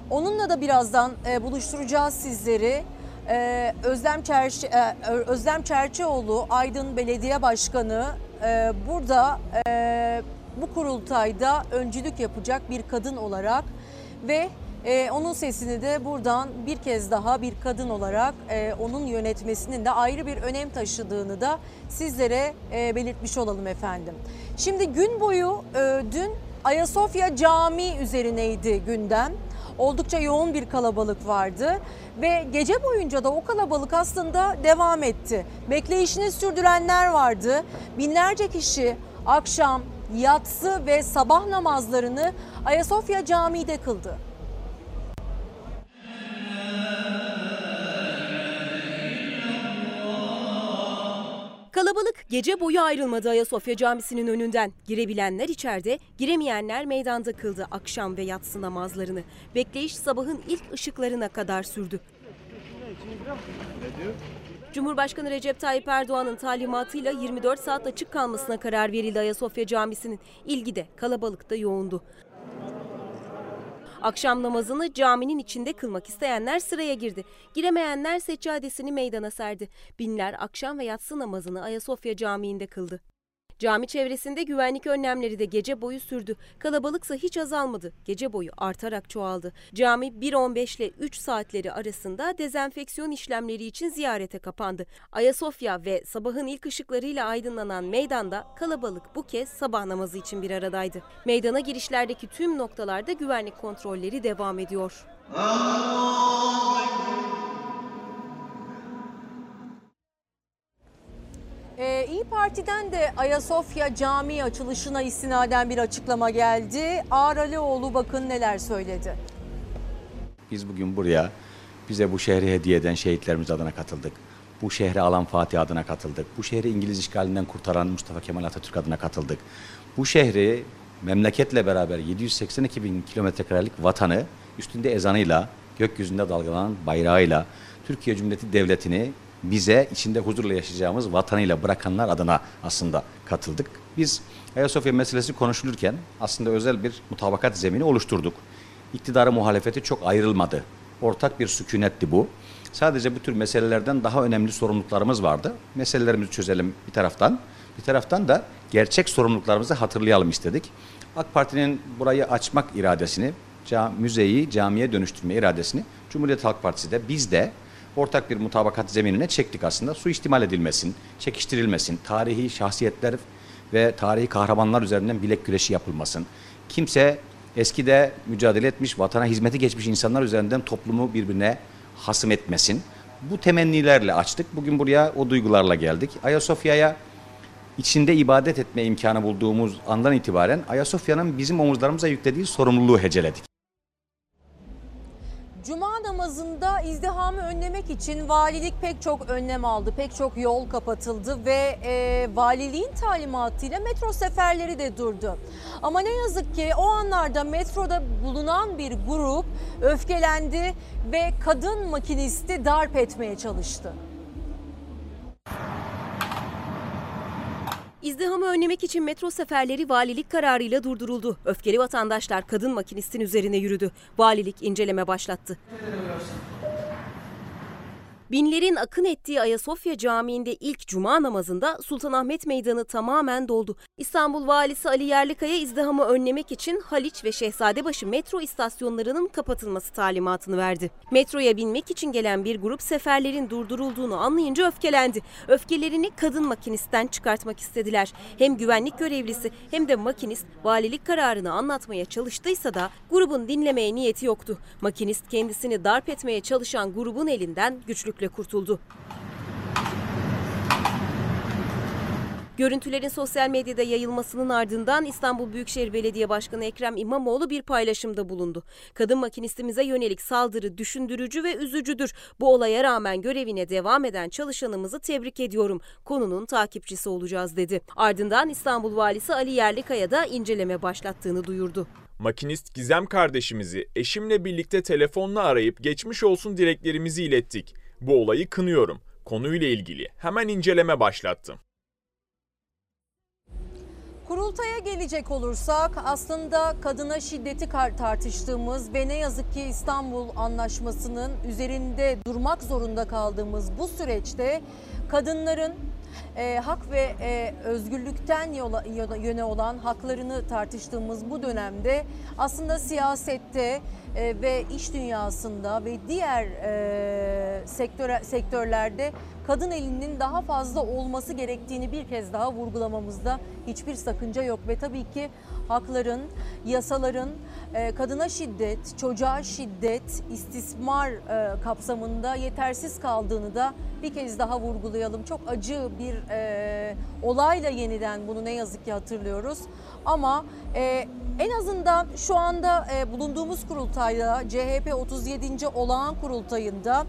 Onunla da birazdan e, buluşturacağız sizleri. E, Özlem Çerçi, e, Özlem Çerçioğlu Aydın Belediye Başkanı e, burada e, bu kurultayda öncülük yapacak bir kadın olarak ve onun sesini de buradan bir kez daha bir kadın olarak onun yönetmesinin de ayrı bir önem taşıdığını da sizlere belirtmiş olalım efendim. Şimdi gün boyu dün Ayasofya Camii üzerineydi gündem. Oldukça yoğun bir kalabalık vardı ve gece boyunca da o kalabalık aslında devam etti. Bekleyişini sürdürenler vardı. Binlerce kişi akşam, yatsı ve sabah namazlarını Ayasofya Camii'de kıldı. Kalabalık gece boyu ayrılmadı Ayasofya Camisi'nin önünden. Girebilenler içeride, giremeyenler meydanda kıldı akşam ve yatsı namazlarını. Bekleyiş sabahın ilk ışıklarına kadar sürdü. Cumhurbaşkanı Recep Tayyip Erdoğan'ın talimatıyla 24 saat açık kalmasına karar verildi Ayasofya Camisi'nin. İlgi de kalabalık da yoğundu. Akşam namazını caminin içinde kılmak isteyenler sıraya girdi. Giremeyenler seccadesini meydana serdi. Binler akşam ve yatsı namazını Ayasofya Camii'nde kıldı. Cami çevresinde güvenlik önlemleri de gece boyu sürdü. Kalabalıksa hiç azalmadı. Gece boyu artarak çoğaldı. Cami 1.15 ile 3 saatleri arasında dezenfeksiyon işlemleri için ziyarete kapandı. Ayasofya ve sabahın ilk ışıklarıyla aydınlanan meydanda kalabalık bu kez sabah namazı için bir aradaydı. Meydana girişlerdeki tüm noktalarda güvenlik kontrolleri devam ediyor. Ee, İyi Parti'den de Ayasofya Camii açılışına istinaden bir açıklama geldi. Ağar Alioğlu bakın neler söyledi. Biz bugün buraya bize bu şehri hediye eden şehitlerimiz adına katıldık. Bu şehri alan Fatih adına katıldık. Bu şehri İngiliz işgalinden kurtaran Mustafa Kemal Atatürk adına katıldık. Bu şehri memleketle beraber 782 bin kilometre karelik vatanı üstünde ezanıyla, gökyüzünde dalgalanan bayrağıyla Türkiye Cumhuriyeti Devleti'ni bize içinde huzurla yaşayacağımız vatanıyla bırakanlar adına aslında katıldık. Biz Ayasofya meselesi konuşulurken aslında özel bir mutabakat zemini oluşturduk. İktidarı muhalefeti çok ayrılmadı. Ortak bir sükunetti bu. Sadece bu tür meselelerden daha önemli sorumluluklarımız vardı. Meselelerimizi çözelim bir taraftan. Bir taraftan da gerçek sorumluluklarımızı hatırlayalım istedik. AK Parti'nin burayı açmak iradesini, müzeyi camiye dönüştürme iradesini Cumhuriyet Halk Partisi de biz de ortak bir mutabakat zeminine çektik aslında. Suistimal edilmesin, çekiştirilmesin, tarihi şahsiyetler ve tarihi kahramanlar üzerinden bilek güreşi yapılmasın. Kimse eskide mücadele etmiş, vatana hizmeti geçmiş insanlar üzerinden toplumu birbirine hasım etmesin. Bu temennilerle açtık. Bugün buraya o duygularla geldik. Ayasofya'ya içinde ibadet etme imkanı bulduğumuz andan itibaren Ayasofya'nın bizim omuzlarımıza yüklediği sorumluluğu heceledik. Cuma namazında izdihamı önlemek için valilik pek çok önlem aldı. Pek çok yol kapatıldı ve e, valiliğin talimatıyla metro seferleri de durdu. Ama ne yazık ki o anlarda metroda bulunan bir grup öfkelendi ve kadın makinisti darp etmeye çalıştı. İzdihamı önlemek için metro seferleri valilik kararıyla durduruldu. Öfkeli vatandaşlar kadın makinistin üzerine yürüdü. Valilik inceleme başlattı. Binlerin akın ettiği Ayasofya Camii'nde ilk cuma namazında Sultanahmet Meydanı tamamen doldu. İstanbul Valisi Ali Yerlikaya izdihamı önlemek için Haliç ve Şehzadebaşı metro istasyonlarının kapatılması talimatını verdi. Metroya binmek için gelen bir grup seferlerin durdurulduğunu anlayınca öfkelendi. Öfkelerini kadın makinistten çıkartmak istediler. Hem güvenlik görevlisi hem de makinist valilik kararını anlatmaya çalıştıysa da grubun dinlemeye niyeti yoktu. Makinist kendisini darp etmeye çalışan grubun elinden güçlükle kurtuldu. Görüntülerin sosyal medyada yayılmasının ardından İstanbul Büyükşehir Belediye Başkanı Ekrem İmamoğlu bir paylaşımda bulundu. Kadın makinistimize yönelik saldırı düşündürücü ve üzücüdür. Bu olaya rağmen görevine devam eden çalışanımızı tebrik ediyorum. Konunun takipçisi olacağız dedi. Ardından İstanbul Valisi Ali Yerlikaya da inceleme başlattığını duyurdu. Makinist Gizem kardeşimizi eşimle birlikte telefonla arayıp geçmiş olsun dileklerimizi ilettik. Bu olayı kınıyorum. Konuyla ilgili hemen inceleme başlattım. Kurultaya gelecek olursak aslında kadına şiddeti tartıştığımız ve ne yazık ki İstanbul Anlaşması'nın üzerinde durmak zorunda kaldığımız bu süreçte kadınların e, hak ve e, özgürlükten yola- yöne olan haklarını tartıştığımız bu dönemde aslında siyasette e, ve iş dünyasında ve diğer e, sektör, sektörlerde kadın elinin daha fazla olması gerektiğini bir kez daha vurgulamamızda hiçbir sakınca yok ve tabii ki hakların, yasaların e, kadına şiddet, çocuğa şiddet, istismar e, kapsamında yetersiz kaldığını da bir kez daha vurgulayalım. Çok acı bir olayla yeniden bunu ne yazık ki hatırlıyoruz. Ama e, en azından şu anda e, bulunduğumuz kurultayda CHP 37. olağan kurultayında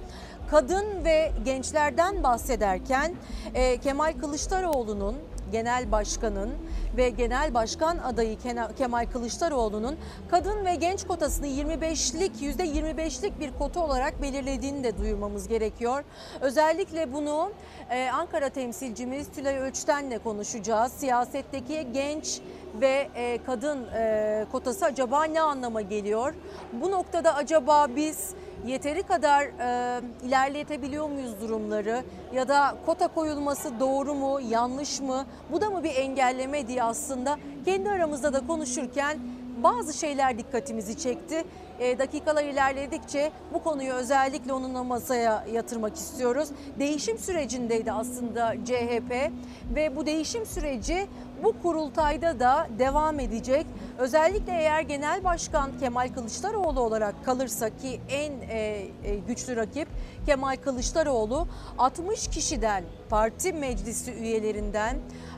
kadın ve gençlerden bahsederken e, Kemal Kılıçdaroğlu'nun genel başkanın ve genel başkan adayı Kemal Kılıçdaroğlu'nun kadın ve genç kotasını 25'lik %25'lik bir kota olarak belirlediğini de duyurmamız gerekiyor. Özellikle bunu e, Ankara temsilcimiz Tülay Ölçten'le konuşacağız. Siyasetteki genç ve e, kadın e, kotası acaba ne anlama geliyor? Bu noktada acaba biz yeteri kadar e, ilerletebiliyor muyuz durumları ya da kota koyulması doğru mu yanlış mı bu da mı bir engelleme diye aslında kendi aramızda da konuşurken bazı şeyler dikkatimizi çekti. E, dakikalar ilerledikçe bu konuyu özellikle onunla masaya yatırmak istiyoruz. Değişim sürecindeydi aslında CHP ve bu değişim süreci bu kurultayda da devam edecek. Özellikle eğer Genel Başkan Kemal Kılıçdaroğlu olarak kalırsa ki en e, e, güçlü rakip Kemal Kılıçdaroğlu 60 kişiden parti meclisi üyelerinden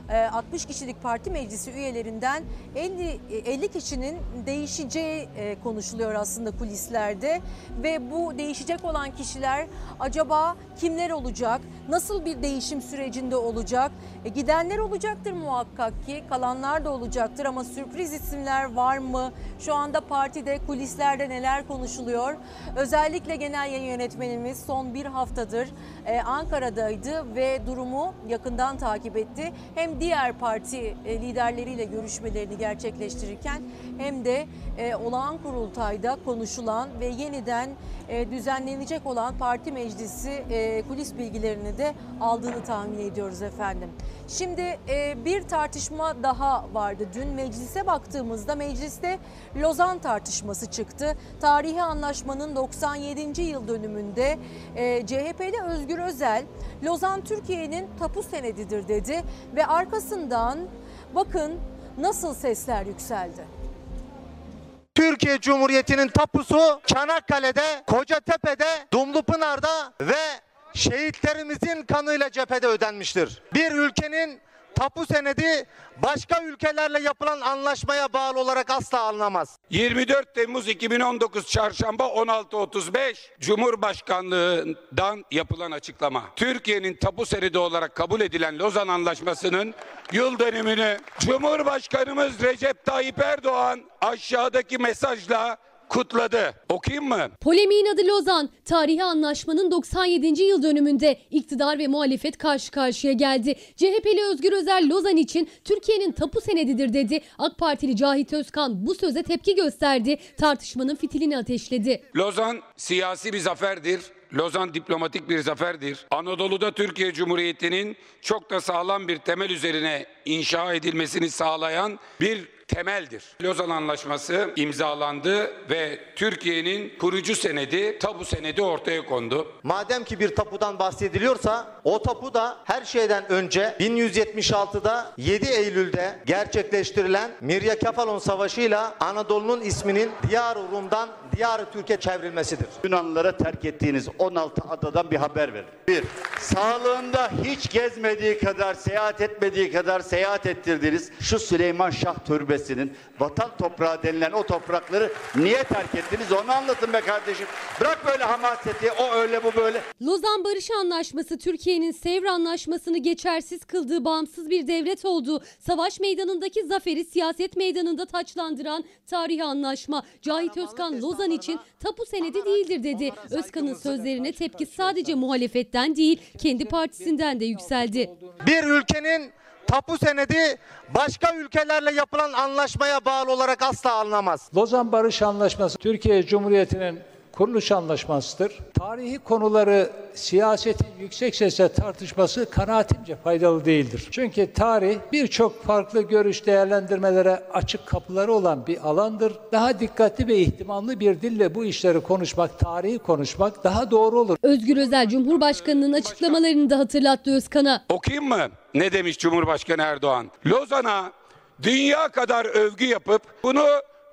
e, 60 kişilik parti meclisi üyelerinden 50 50 kişinin değişeceği e, konuşuluyor aslında kulislerde ve bu değişecek olan kişiler acaba kimler olacak? Nasıl bir değişim sürecinde olacak? E, gidenler olacaktır muhakkak ki, kalanlar da olacaktır ama sürpriz isimler var mı? Şu anda partide kulislerde neler konuşuluyor? Özellikle genel yayın yönetmenimiz son bir haftadır e, Ankara'daydı ve durumu yakından takip etti. Hem diğer parti e, liderleriyle görüşmelerini gerçekleştirirken hem de e, olağan kurultayda konuşulan ve yeniden e, düzenlenecek olan parti meclisi e, kulis bilgilerini de aldığını tahmin ediyoruz efendim. Şimdi e, bir tartışma daha vardı. Dün meclise baktığımızda mecliste Lozan tartışması çıktı. Tarihi anlaşmanın 97. yıl dönümünde e, CHP'li Özgür Özel Lozan Türkiye'nin tapu senedidir dedi ve arkasından bakın nasıl sesler yükseldi. Türkiye Cumhuriyeti'nin tapusu Çanakkale'de, Kocatepe'de, Dumlupınar'da ve şehitlerimizin kanıyla cephede ödenmiştir. Bir ülkenin tapu senedi başka ülkelerle yapılan anlaşmaya bağlı olarak asla alınamaz. 24 Temmuz 2019 Çarşamba 16.35 Cumhurbaşkanlığından yapılan açıklama. Türkiye'nin tapu senedi olarak kabul edilen Lozan Anlaşması'nın yıl dönümünü Cumhurbaşkanımız Recep Tayyip Erdoğan aşağıdaki mesajla kutladı. Okuyayım mı? Polemiğin adı Lozan. Tarihi anlaşmanın 97. yıl dönümünde iktidar ve muhalefet karşı karşıya geldi. CHP'li Özgür Özel Lozan için Türkiye'nin tapu senedidir dedi. AK Partili Cahit Özkan bu söze tepki gösterdi. Tartışmanın fitilini ateşledi. Lozan siyasi bir zaferdir. Lozan diplomatik bir zaferdir. Anadolu'da Türkiye Cumhuriyeti'nin çok da sağlam bir temel üzerine inşa edilmesini sağlayan bir temeldir. Lozan Anlaşması imzalandı ve Türkiye'nin kurucu senedi, tabu senedi ortaya kondu. Madem ki bir tapudan bahsediliyorsa o tapu da her şeyden önce 1176'da 7 Eylül'de gerçekleştirilen Mirya Kefalon Savaşı'yla Anadolu'nun isminin Diyar-ı Rum'dan Diyar-ı Türkiye çevrilmesidir. Yunanlılara terk ettiğiniz 16 adadan bir haber verin. Bir, sağlığında hiç gezmediği kadar, seyahat etmediği kadar seyahat ettirdiğiniz şu Süleyman Şah Türbesi'nin vatan toprağı denilen o toprakları niye terk ettiniz onu anlatın be kardeşim. Bırak böyle hamaseti, o öyle bu böyle. Lozan Barış Anlaşması Türkiye'nin Sevr Anlaşması'nı geçersiz kıldığı bağımsız bir devlet olduğu, savaş meydanındaki zaferi siyaset meydanında taçlandıran tarihi anlaşma. Cahit Özkan Lozan için tapu senedi değildir dedi. Özkan'ın sözlerine tepki sadece muhalefetten değil, kendi partisinden de yükseldi. Bir ülkenin tapu senedi başka ülkelerle yapılan anlaşmaya bağlı olarak asla alınamaz. Lozan Barış Anlaşması Türkiye Cumhuriyeti'nin kuruluş anlaşmasıdır. Tarihi konuları siyasetin yüksek sesle tartışması kanaatimce faydalı değildir. Çünkü tarih birçok farklı görüş değerlendirmelere açık kapıları olan bir alandır. Daha dikkatli ve ihtimamlı bir dille bu işleri konuşmak, tarihi konuşmak daha doğru olur. Özgür Özel Cumhurbaşkanı'nın açıklamalarını da hatırlattı Özkan'a. Okuyayım mı? Ne demiş Cumhurbaşkanı Erdoğan? Lozan'a dünya kadar övgü yapıp bunu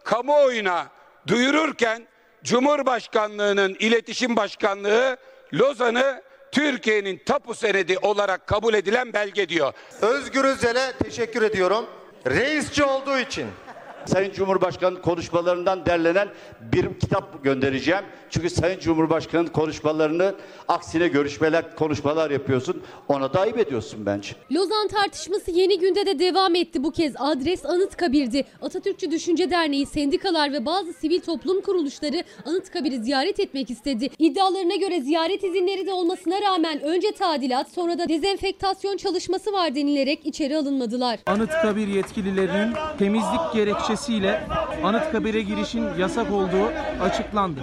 kamuoyuna duyururken Cumhurbaşkanlığının iletişim başkanlığı Lozan'ı Türkiye'nin tapu senedi olarak kabul edilen belge diyor. Özgür Özel'e teşekkür ediyorum. Reisçi olduğu için. Sayın Cumhurbaşkanı konuşmalarından derlenen bir kitap göndereceğim. Çünkü Sayın Cumhurbaşkanı'nın konuşmalarını aksine görüşmeler, konuşmalar yapıyorsun. Ona da ayıp ediyorsun bence. Lozan tartışması yeni günde de devam etti bu kez. Adres Anıtkabir'di. Atatürkçü Düşünce Derneği, sendikalar ve bazı sivil toplum kuruluşları Anıtkabir'i ziyaret etmek istedi. İddialarına göre ziyaret izinleri de olmasına rağmen önce tadilat sonra da dezenfektasyon çalışması var denilerek içeri alınmadılar. Anıtkabir yetkililerinin temizlik gerekçesiyle Anıtkabir'e girişin yasak olduğu açıklandı.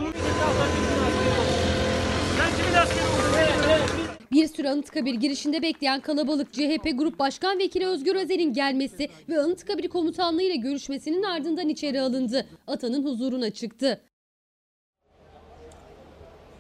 Bir süre Anıtkabir girişinde bekleyen kalabalık CHP Grup Başkan Vekili Özgür Özel'in gelmesi ve Anıtkabir Komutanlığı ile görüşmesinin ardından içeri alındı. Atanın huzuruna çıktı.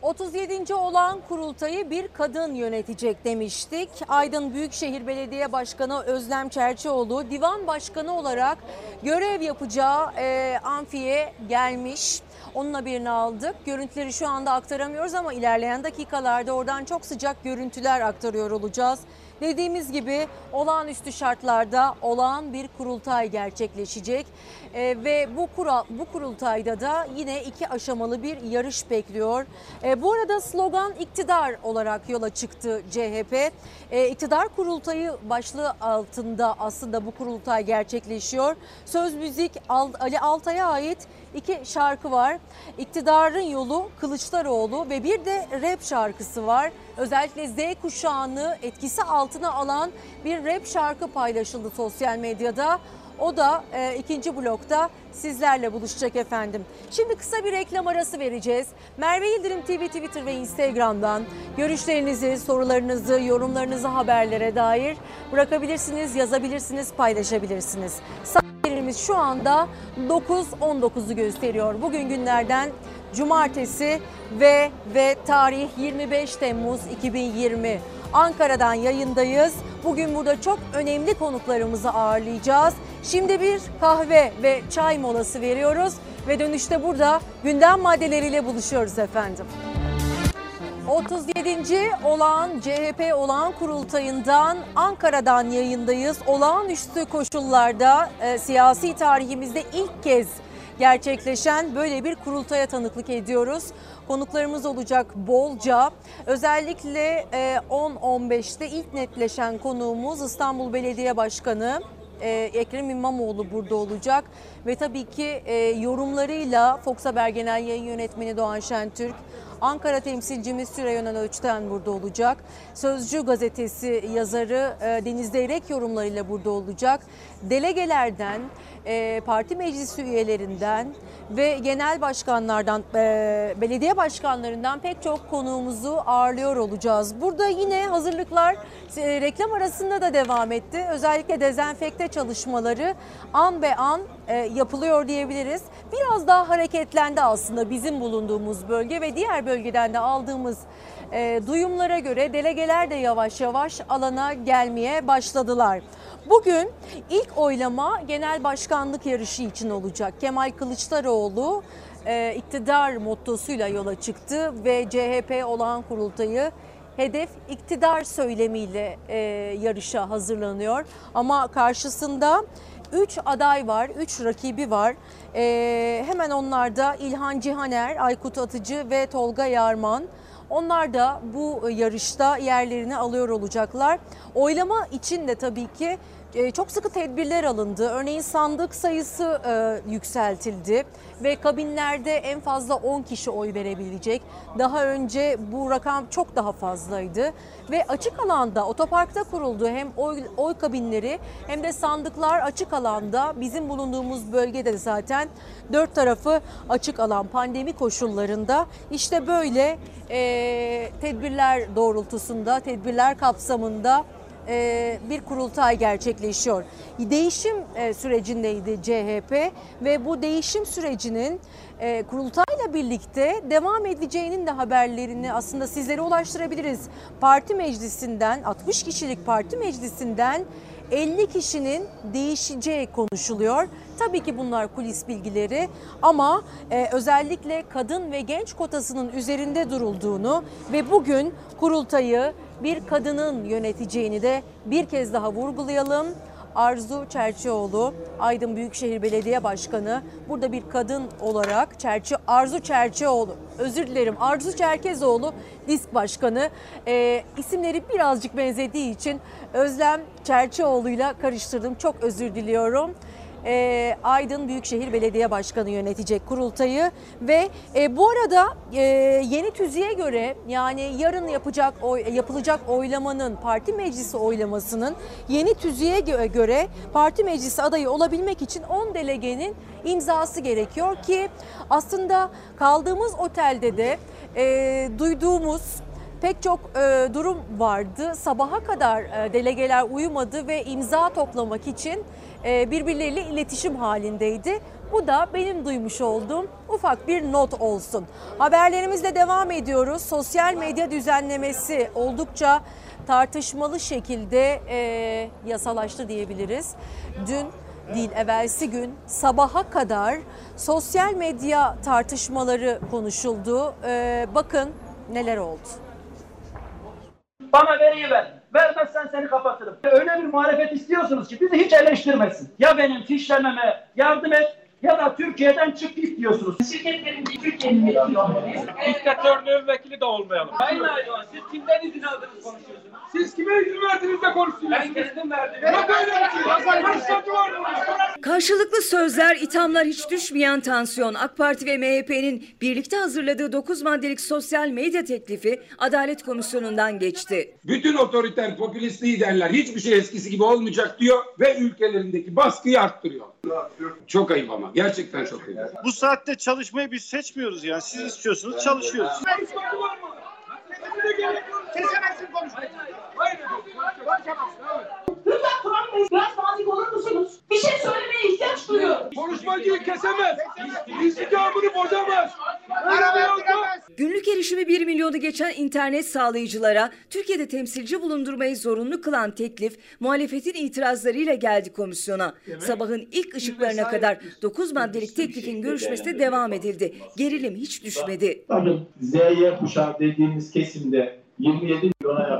37. olan kurultayı bir kadın yönetecek demiştik. Aydın Büyükşehir Belediye Başkanı Özlem Çerçioğlu divan başkanı olarak görev yapacağı e, amfiye gelmiş. Onunla birini aldık. Görüntüleri şu anda aktaramıyoruz ama ilerleyen dakikalarda oradan çok sıcak görüntüler aktarıyor olacağız. Dediğimiz gibi olağanüstü şartlarda olağan bir kurultay gerçekleşecek Ee, ve bu kural bu kurultayda da yine iki aşamalı bir yarış bekliyor. Ee, bu arada slogan iktidar olarak yola çıktı CHP. Ee, iktidar kurultayı başlığı altında aslında bu kurultay gerçekleşiyor. Söz müzik Al- Ali Altay'a ait iki şarkı var. İktidarın yolu Kılıçdaroğlu ve bir de rap şarkısı var. Özellikle Z kuşağını etkisi altına alan bir rap şarkı paylaşıldı sosyal medyada. O da e, ikinci blokta sizlerle buluşacak efendim. Şimdi kısa bir reklam arası vereceğiz. Merve Yıldırım TV Twitter ve Instagram'dan görüşlerinizi, sorularınızı, yorumlarınızı haberlere dair bırakabilirsiniz, yazabilirsiniz, paylaşabilirsiniz. Saatlerimiz şu anda 9.19'u gösteriyor. Bugün günlerden cumartesi ve ve tarih 25 Temmuz 2020. Ankara'dan yayındayız. Bugün burada çok önemli konuklarımızı ağırlayacağız. Şimdi bir kahve ve çay molası veriyoruz ve dönüşte burada gündem maddeleriyle buluşuyoruz efendim. 37. olağan CHP olağan kurultayından Ankara'dan yayındayız. Olağanüstü koşullarda e, siyasi tarihimizde ilk kez gerçekleşen böyle bir kurultaya tanıklık ediyoruz. Konuklarımız olacak bolca. Özellikle e, 10-15'te ilk netleşen konuğumuz İstanbul Belediye Başkanı e, Ekrem İmamoğlu burada olacak. Ve tabii ki e, yorumlarıyla Fox Haber Genel Yayın Yönetmeni Doğan Şentürk, Ankara temsilcimiz Süreyya Ölçten burada olacak. Sözcü gazetesi yazarı e, Deniz Deyrek yorumlarıyla burada olacak. Delegelerden, e, parti meclisi üyelerinden ve genel başkanlardan, e, belediye başkanlarından pek çok konuğumuzu ağırlıyor olacağız. Burada yine hazırlıklar e, reklam arasında da devam etti. Özellikle dezenfekte çalışmaları an be an yapılıyor diyebiliriz. Biraz daha hareketlendi aslında bizim bulunduğumuz bölge ve diğer bölgeden de aldığımız e, duyumlara göre delegeler de yavaş yavaş alana gelmeye başladılar. Bugün ilk oylama genel başkanlık yarışı için olacak. Kemal Kılıçdaroğlu e, iktidar mottosuyla yola çıktı ve CHP olağan kurultayı hedef iktidar söylemiyle e, yarışa hazırlanıyor. Ama karşısında 3 aday var, 3 rakibi var. E, hemen onlarda İlhan Cihaner, Aykut Atıcı ve Tolga Yarman. Onlar da bu yarışta yerlerini alıyor olacaklar. Oylama için de tabii ki çok sıkı tedbirler alındı. Örneğin sandık sayısı e, yükseltildi ve kabinlerde en fazla 10 kişi oy verebilecek. Daha önce bu rakam çok daha fazlaydı ve açık alanda otoparkta kuruldu hem oy, oy kabinleri hem de sandıklar açık alanda bizim bulunduğumuz bölgede zaten dört tarafı açık alan pandemi koşullarında işte böyle e, tedbirler doğrultusunda tedbirler kapsamında bir kurultay gerçekleşiyor. Değişim e, sürecindeydi CHP ve bu değişim sürecinin e, kurultayla birlikte devam edeceğinin de haberlerini aslında sizlere ulaştırabiliriz. Parti meclisinden 60 kişilik parti meclisinden 50 kişinin değişeceği konuşuluyor. Tabii ki bunlar kulis bilgileri ama e, özellikle kadın ve genç kotasının üzerinde durulduğunu ve bugün kurultayı bir kadının yöneteceğini de bir kez daha vurgulayalım. Arzu Çerçioğlu, Aydın Büyükşehir Belediye Başkanı. Burada bir kadın olarak Çerçi, Arzu Çerçioğlu, özür dilerim Arzu Çerkezoğlu Disk Başkanı. E, isimleri birazcık benzediği için Özlem Çerçioğlu'yla karıştırdım. Çok özür diliyorum e, Aydın Büyükşehir Belediye Başkanı yönetecek kurultayı ve e, bu arada e, yeni tüzüğe göre yani yarın yapacak oy, yapılacak oylamanın parti meclisi oylamasının yeni tüzüğe göre parti meclisi adayı olabilmek için 10 delegenin imzası gerekiyor ki aslında kaldığımız otelde de e, duyduğumuz pek çok e, durum vardı. Sabaha kadar e, delegeler uyumadı ve imza toplamak için birbirleriyle iletişim halindeydi. Bu da benim duymuş olduğum ufak bir not olsun. Haberlerimizle devam ediyoruz. Sosyal medya düzenlemesi oldukça tartışmalı şekilde e, yasalaştı diyebiliriz. Dün değil evvelsi gün sabaha kadar sosyal medya tartışmaları konuşuldu. E, bakın neler oldu. Bana veriyi ver. Vermezsen seni kapatırım. Öyle bir muhalefet istiyorsunuz ki bizi hiç eleştirmesin. Ya benim fişlememe yardım et ya da Türkiye'den çık git diyorsunuz. Şirketlerin Türkiye'nin vekili olmalıyız. Diktatörlüğün vekili de olmayalım. Sayın Aydoğan siz kimden izin aldınız konuşuyorsunuz? Siz kime izin verdiniz de konuşuyorsunuz? Ben kendim verdim. Yok öyle bir şey. Burada. Karşılıklı sözler, ithamlar hiç düşmeyen tansiyon. AK Parti ve MHP'nin birlikte hazırladığı 9 maddelik sosyal medya teklifi Adalet Komisyonu'ndan geçti. Bütün otoriter popülist liderler hiçbir şey eskisi gibi olmayacak diyor ve ülkelerindeki baskıyı arttırıyor. Çok ayıp ama gerçekten çok ayıp. Bu saatte çalışmayı biz seçmiyoruz yani. Siz istiyorsunuz çalışıyoruz. Kesemezsin konuşmayı. Biraz nazik olur musunuz? Bir şey söylemeye ihtiyaç duyuyorum. Konuşmacıyı kesemez. İstikamını bozamaz. Günlük erişimi 1 milyonu geçen internet sağlayıcılara Türkiye'de temsilci bulundurmayı zorunlu kılan teklif muhalefetin itirazlarıyla geldi komisyona. Sabahın ilk ışıklarına kadar 9 maddelik teklifin görüşmesi de devam edildi. Gerilim hiç düşmedi. Bakın ZY kuşağı dediğimiz kesimde 27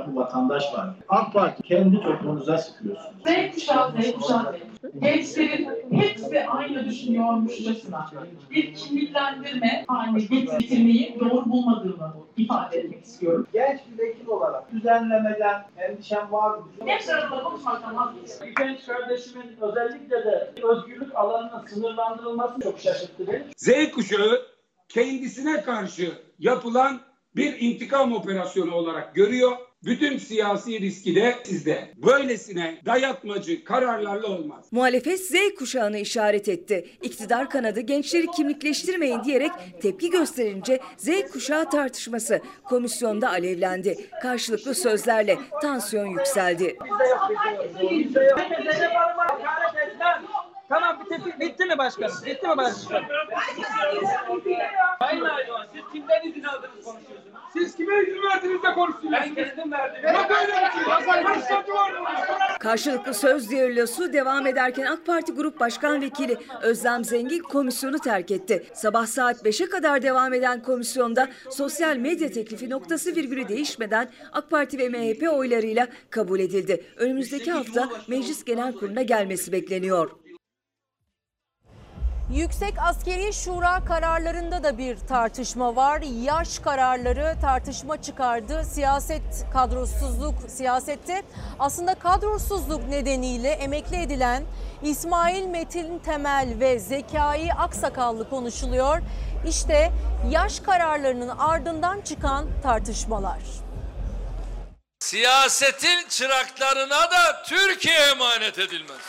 yakın vatandaş var. AK Parti kendi topunuza sıkıyorsunuz. Z kuşağı, Z kuşağı. Gençlerin hepsi aynı düşünüyormuşçasına bir kimliklendirme haline getirmeyi doğru bulmadığımı ifade etmek istiyorum. Genç bir vekil olarak düzenlemeden endişem var mı? Hepsi arasında konuşmaktan vazgeçtim. Bir genç kardeşimin özellikle de özgürlük alanının sınırlandırılması çok şaşırttı beni. Z kuşağı kendisine karşı yapılan bir intikam operasyonu olarak görüyor. Bütün siyasi riski de sizde. Böylesine dayatmacı kararlarla olmaz. Muhalefet Z kuşağını işaret etti. İktidar kanadı gençleri kimlikleştirmeyin diyerek tepki gösterince Z kuşağı tartışması komisyonda alevlendi. Karşılıklı sözlerle tansiyon yükseldi. Tamam bitti, bitti mi başkası? Bitti mi başkası? Sayın Aydoğan siz kimden izin aldınız konuşuyorsunuz? Siz kime izin verdiniz de konuşuyorsunuz? Ben kendim verdim. Yok öyle bir şey. Var. Karşılıklı söz düellosu devam ederken AK Parti Grup Başkan Vekili Özlem Zengin komisyonu terk etti. Sabah saat 5'e kadar devam eden komisyonda sosyal medya teklifi noktası virgülü değişmeden AK Parti ve MHP oylarıyla kabul edildi. Önümüzdeki hafta Meclis Genel Kurulu'na gelmesi bekleniyor. Yüksek Askeri Şura kararlarında da bir tartışma var. Yaş kararları tartışma çıkardı. Siyaset kadrosuzluk siyasette aslında kadrosuzluk nedeniyle emekli edilen İsmail Metin Temel ve Zekai Aksakallı konuşuluyor. İşte yaş kararlarının ardından çıkan tartışmalar. Siyasetin çıraklarına da Türkiye emanet edilmez.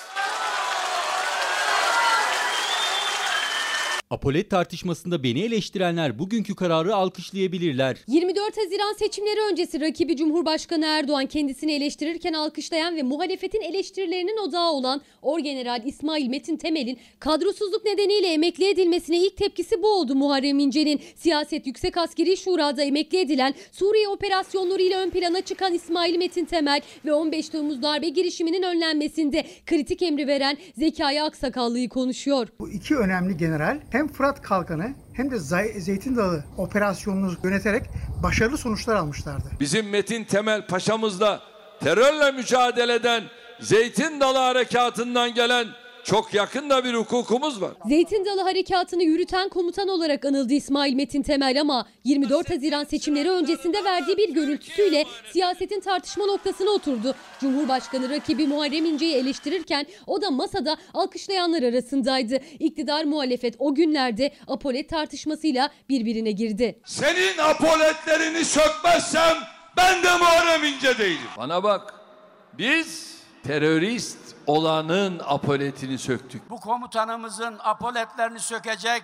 Apolet tartışmasında beni eleştirenler bugünkü kararı alkışlayabilirler. 24 Haziran seçimleri öncesi rakibi Cumhurbaşkanı Erdoğan kendisini eleştirirken alkışlayan ve muhalefetin eleştirilerinin odağı olan Orgeneral İsmail Metin Temel'in kadrosuzluk nedeniyle emekli edilmesine ilk tepkisi bu oldu Muharrem İnce'nin. Siyaset Yüksek Askeri Şura'da emekli edilen Suriye operasyonlarıyla ön plana çıkan İsmail Metin Temel ve 15 Temmuz darbe girişiminin önlenmesinde kritik emri veren Zekai Aksakallı'yı konuşuyor. Bu iki önemli general hem Fırat Kalkanı hem de Zeytin Dağı operasyonunu yöneterek başarılı sonuçlar almışlardı. Bizim Metin Temel Paşa'mızla terörle mücadeleden Zeytin Dalı Harekatı'ndan gelen çok yakında bir hukukumuz var. Zeytin Dalı Harekatı'nı yürüten komutan olarak anıldı İsmail Metin Temel ama 24 Haziran seçimleri öncesinde verdiği bir görüntüsüyle siyasetin tartışma noktasına oturdu. Cumhurbaşkanı rakibi Muharrem İnce'yi eleştirirken o da masada alkışlayanlar arasındaydı. İktidar muhalefet o günlerde apolet tartışmasıyla birbirine girdi. Senin apoletlerini sökmezsem ben de Muharrem İnce değilim. Bana bak biz terörist olanın apoletini söktük. Bu komutanımızın apoletlerini sökecek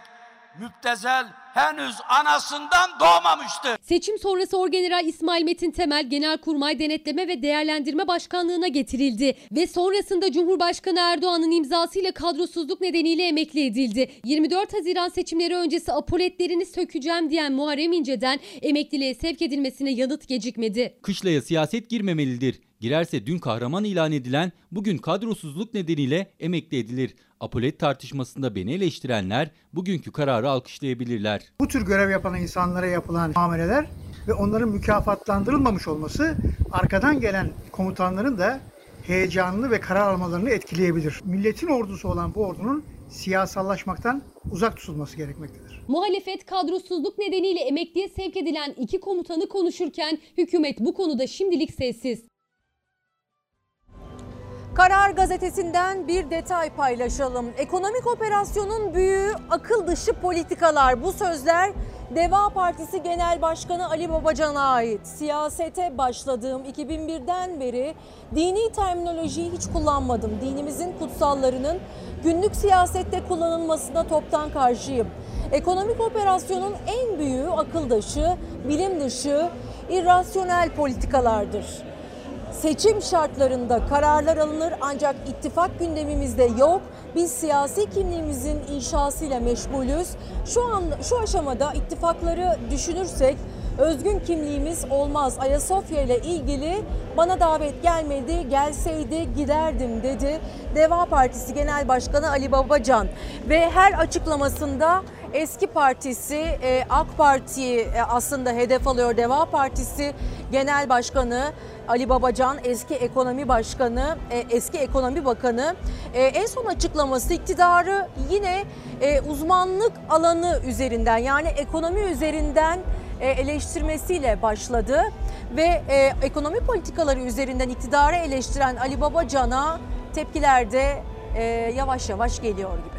müptezel henüz anasından doğmamıştı. Seçim sonrası Orgeneral İsmail Metin Temel Genelkurmay Denetleme ve Değerlendirme Başkanlığına getirildi ve sonrasında Cumhurbaşkanı Erdoğan'ın imzasıyla kadrosuzluk nedeniyle emekli edildi. 24 Haziran seçimleri öncesi apoletlerini sökeceğim diyen Muharrem İnce'den emekliliğe sevk edilmesine yanıt gecikmedi. Kışlaya siyaset girmemelidir. Girerse dün kahraman ilan edilen bugün kadrosuzluk nedeniyle emekli edilir. Apolet tartışmasında beni eleştirenler bugünkü kararı alkışlayabilirler. Bu tür görev yapan insanlara yapılan muameleler ve onların mükafatlandırılmamış olması arkadan gelen komutanların da heyecanını ve karar almalarını etkileyebilir. Milletin ordusu olan bu ordunun siyasallaşmaktan uzak tutulması gerekmektedir. Muhalefet kadrosuzluk nedeniyle emekliye sevk edilen iki komutanı konuşurken hükümet bu konuda şimdilik sessiz. Karar gazetesinden bir detay paylaşalım. Ekonomik operasyonun büyüğü akıl dışı politikalar. Bu sözler Deva Partisi Genel Başkanı Ali Babacan'a ait. Siyasete başladığım 2001'den beri dini terminolojiyi hiç kullanmadım. Dinimizin kutsallarının günlük siyasette kullanılmasına toptan karşıyım. Ekonomik operasyonun en büyüğü akıl dışı, bilim dışı, irrasyonel politikalardır. Seçim şartlarında kararlar alınır ancak ittifak gündemimizde yok. Biz siyasi kimliğimizin inşasıyla meşgulüz. Şu an şu aşamada ittifakları düşünürsek özgün kimliğimiz olmaz. Ayasofya ile ilgili bana davet gelmedi, gelseydi giderdim dedi. Deva Partisi Genel Başkanı Ali Babacan ve her açıklamasında eski partisi e, AK Parti'yi e, aslında hedef alıyor. Deva Partisi Genel Başkanı Ali Babacan, eski ekonomi başkanı, e, eski ekonomi bakanı en son açıklaması iktidarı yine uzmanlık alanı üzerinden yani ekonomi üzerinden eleştirmesiyle başladı ve ekonomi politikaları üzerinden iktidarı eleştiren Ali Babacan'a tepkiler de yavaş yavaş geliyor gibi.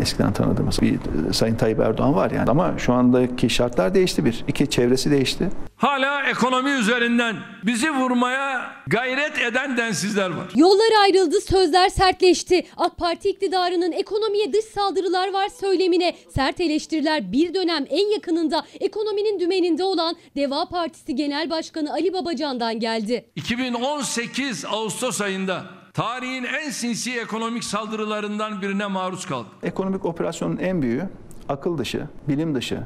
Eskiden tanıdığımız bir e, Sayın Tayyip Erdoğan var yani ama şu andaki şartlar değişti bir. İki çevresi değişti. Hala ekonomi üzerinden bizi vurmaya gayret eden densizler var. Yollar ayrıldı, sözler sertleşti. AK Parti iktidarının ekonomiye dış saldırılar var söylemine sert eleştiriler bir dönem en yakınında ekonominin dümeninde olan Deva Partisi Genel Başkanı Ali Babacan'dan geldi. 2018 Ağustos ayında tarihin en sinsi ekonomik saldırılarından birine maruz kaldık. Ekonomik operasyonun en büyüğü akıl dışı, bilim dışı,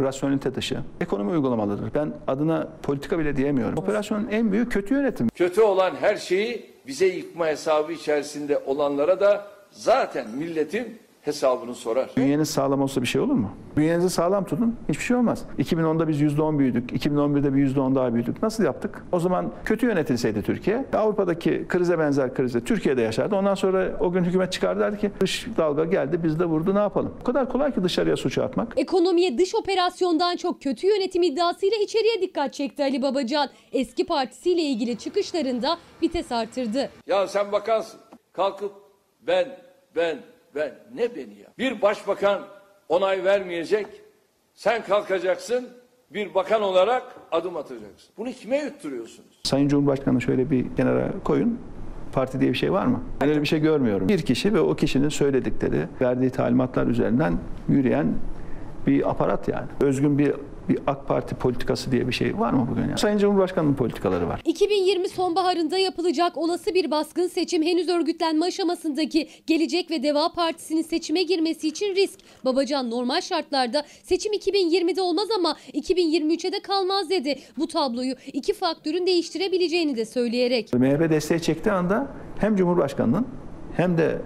rasyonelite dışı ekonomi uygulamalarıdır. Ben adına politika bile diyemiyorum. Operasyonun en büyüğü kötü yönetim. Kötü olan her şeyi bize yıkma hesabı içerisinde olanlara da zaten milletin hesabını sorar. Bünyeniz sağlam olsa bir şey olur mu? Bünyenizi sağlam tutun, hiçbir şey olmaz. 2010'da biz %10 büyüdük, 2011'de bir %10 daha büyüdük. Nasıl yaptık? O zaman kötü yönetilseydi Türkiye, Avrupa'daki krize benzer krize Türkiye'de yaşardı. Ondan sonra o gün hükümet çıkardı derdi ki dış dalga geldi, biz de vurdu, ne yapalım? O kadar kolay ki dışarıya suçu atmak. Ekonomiye dış operasyondan çok kötü yönetim iddiasıyla içeriye dikkat çekti Ali Babacan. Eski partisiyle ilgili çıkışlarında vites artırdı. Ya sen bakansın kalkıp ben ben ben ne beni ya? Bir başbakan onay vermeyecek. Sen kalkacaksın bir bakan olarak adım atacaksın. Bunu kime yutturuyorsunuz? Sayın Cumhurbaşkanı şöyle bir kenara koyun. Parti diye bir şey var mı? Ben öyle bir şey görmüyorum. Bir kişi ve o kişinin söyledikleri, verdiği talimatlar üzerinden yürüyen bir aparat yani. Özgün bir bir AK Parti politikası diye bir şey var mı bugün yani? Sayın Cumhurbaşkanı'nın politikaları var. 2020 sonbaharında yapılacak olası bir baskın seçim henüz örgütlenme aşamasındaki Gelecek ve Deva Partisi'nin seçime girmesi için risk. Babacan normal şartlarda seçim 2020'de olmaz ama 2023'e de kalmaz dedi. Bu tabloyu iki faktörün değiştirebileceğini de söyleyerek. MHP desteği çektiği anda hem Cumhurbaşkanı'nın hem de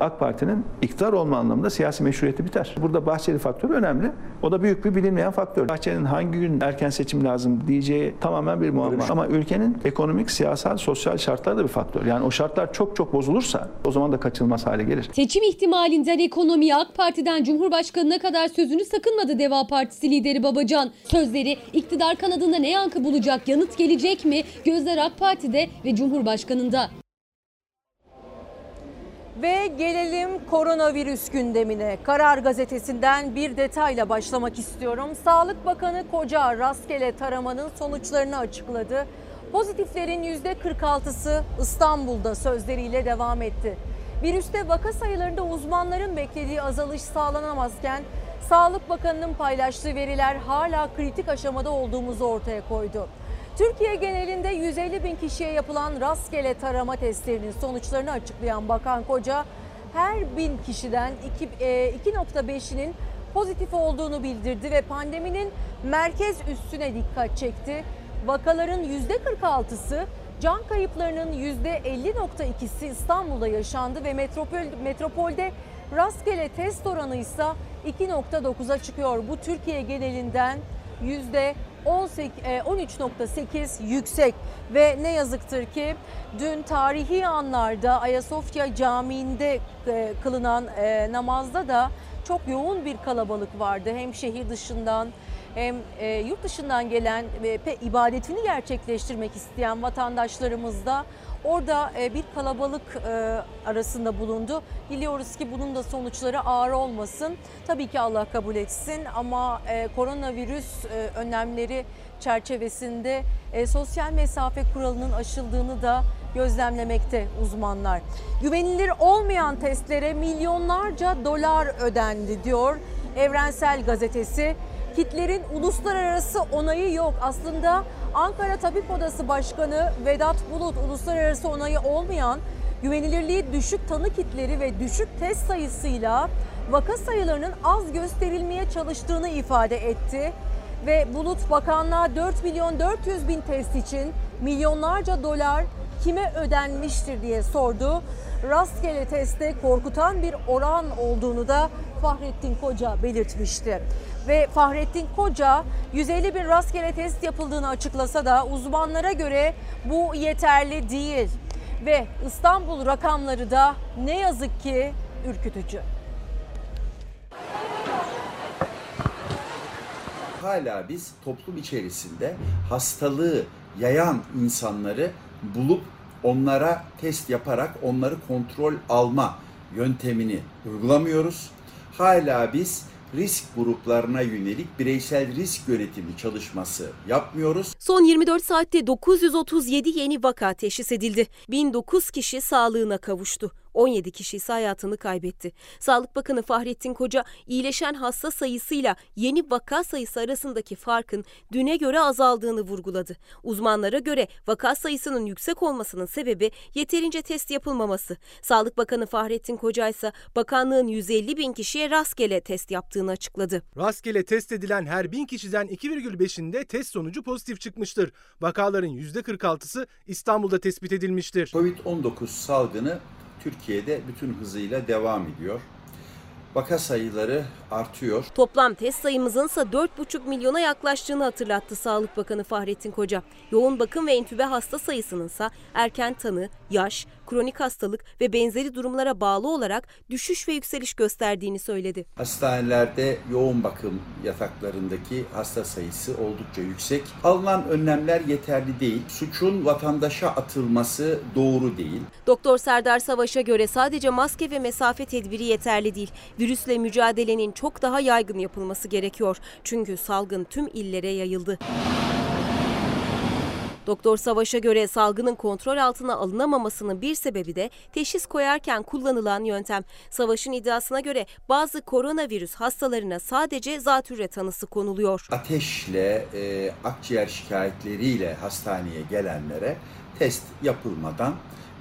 AK Parti'nin iktidar olma anlamında siyasi meşruiyeti biter. Burada Bahçeli faktörü önemli. O da büyük bir bilinmeyen faktör. Bahçeli'nin hangi gün erken seçim lazım diyeceği tamamen bir muamma. Ama ülkenin ekonomik, siyasal, sosyal şartları da bir faktör. Yani o şartlar çok çok bozulursa o zaman da kaçınılmaz hale gelir. Seçim ihtimalinden ekonomiye AK Parti'den Cumhurbaşkanı'na kadar sözünü sakınmadı Deva Partisi lideri Babacan. Sözleri iktidar kanadında ne yankı bulacak, yanıt gelecek mi? Gözler AK Parti'de ve Cumhurbaşkanı'nda. Ve gelelim koronavirüs gündemine. Karar gazetesinden bir detayla başlamak istiyorum. Sağlık Bakanı Koca rastgele taramanın sonuçlarını açıkladı. Pozitiflerin %46'sı İstanbul'da sözleriyle devam etti. Virüste vaka sayılarında uzmanların beklediği azalış sağlanamazken Sağlık Bakanı'nın paylaştığı veriler hala kritik aşamada olduğumuzu ortaya koydu. Türkiye genelinde 150 bin kişiye yapılan rastgele tarama testlerinin sonuçlarını açıklayan Bakan Koca, her bin kişiden 2.5'inin pozitif olduğunu bildirdi ve pandeminin merkez üstüne dikkat çekti. Vakaların %46'sı, can kayıplarının %50.2'si İstanbul'da yaşandı ve metropol, metropolde rastgele test oranı ise 2.9'a çıkıyor. Bu Türkiye genelinden yüzde 18 e, 13.8 yüksek ve ne yazıktır ki dün tarihi anlarda Ayasofya Camii'nde e, kılınan e, namazda da çok yoğun bir kalabalık vardı. Hem şehir dışından hem yurt dışından gelen ibadetini gerçekleştirmek isteyen vatandaşlarımız da orada e, bir kalabalık e, arasında bulundu. Biliyoruz ki bunun da sonuçları ağır olmasın. Tabii ki Allah kabul etsin ama e, koronavirüs önlemleri çerçevesinde sosyal mesafe kuralının aşıldığını da gözlemlemekte uzmanlar. Güvenilir olmayan testlere milyonlarca dolar ödendi diyor Evrensel Gazetesi. Kitlerin uluslararası onayı yok. Aslında Ankara Tabip Odası Başkanı Vedat Bulut uluslararası onayı olmayan güvenilirliği düşük tanı kitleri ve düşük test sayısıyla vaka sayılarının az gösterilmeye çalıştığını ifade etti. Ve Bulut Bakanlığa 4 milyon 400 bin test için milyonlarca dolar kime ödenmiştir diye sordu. Rastgele teste korkutan bir oran olduğunu da Fahrettin Koca belirtmişti. Ve Fahrettin Koca 150 bin rastgele test yapıldığını açıklasa da uzmanlara göre bu yeterli değil. Ve İstanbul rakamları da ne yazık ki ürkütücü. hala biz toplum içerisinde hastalığı yayan insanları bulup onlara test yaparak onları kontrol alma yöntemini uygulamıyoruz. Hala biz risk gruplarına yönelik bireysel risk yönetimi çalışması yapmıyoruz. Son 24 saatte 937 yeni vaka teşhis edildi. 1009 kişi sağlığına kavuştu. 17 kişi ise hayatını kaybetti. Sağlık Bakanı Fahrettin Koca iyileşen hasta sayısıyla yeni vaka sayısı arasındaki farkın düne göre azaldığını vurguladı. Uzmanlara göre vaka sayısının yüksek olmasının sebebi yeterince test yapılmaması. Sağlık Bakanı Fahrettin Koca ise bakanlığın 150 bin kişiye rastgele test yaptığını açıkladı. Rastgele test edilen her 1000 kişiden 2,5'inde test sonucu pozitif çıkmıştır. Vakaların %46'sı İstanbul'da tespit edilmiştir. Covid-19 salgını Türkiye'de bütün hızıyla devam ediyor. Vaka sayıları artıyor. Toplam test sayımızın ise 4,5 milyona yaklaştığını hatırlattı Sağlık Bakanı Fahrettin Koca. Yoğun bakım ve entübe hasta sayısının ise erken tanı, yaş, kronik hastalık ve benzeri durumlara bağlı olarak düşüş ve yükseliş gösterdiğini söyledi. Hastanelerde yoğun bakım yataklarındaki hasta sayısı oldukça yüksek. Alınan önlemler yeterli değil. Suçun vatandaşa atılması doğru değil. Doktor Serdar Savaş'a göre sadece maske ve mesafe tedbiri yeterli değil. Virüsle mücadelenin çok daha yaygın yapılması gerekiyor. Çünkü salgın tüm illere yayıldı. Doktor Savaş'a göre salgının kontrol altına alınamamasının bir sebebi de teşhis koyarken kullanılan yöntem. Savaş'ın iddiasına göre bazı koronavirüs hastalarına sadece zatürre tanısı konuluyor. Ateşle, e, akciğer şikayetleriyle hastaneye gelenlere test yapılmadan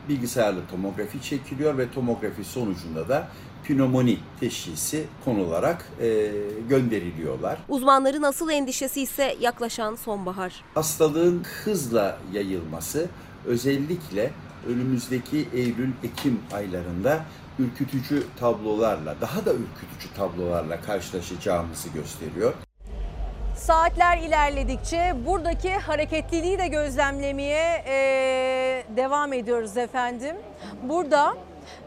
bilgisayarlı tomografi çekiliyor ve tomografi sonucunda da pnömoni teşhisi konularak e, gönderiliyorlar. Uzmanların asıl endişesi ise yaklaşan sonbahar. Hastalığın hızla yayılması özellikle önümüzdeki Eylül-Ekim aylarında ürkütücü tablolarla, daha da ürkütücü tablolarla karşılaşacağımızı gösteriyor. Saatler ilerledikçe buradaki hareketliliği de gözlemlemeye e, devam ediyoruz efendim. Burada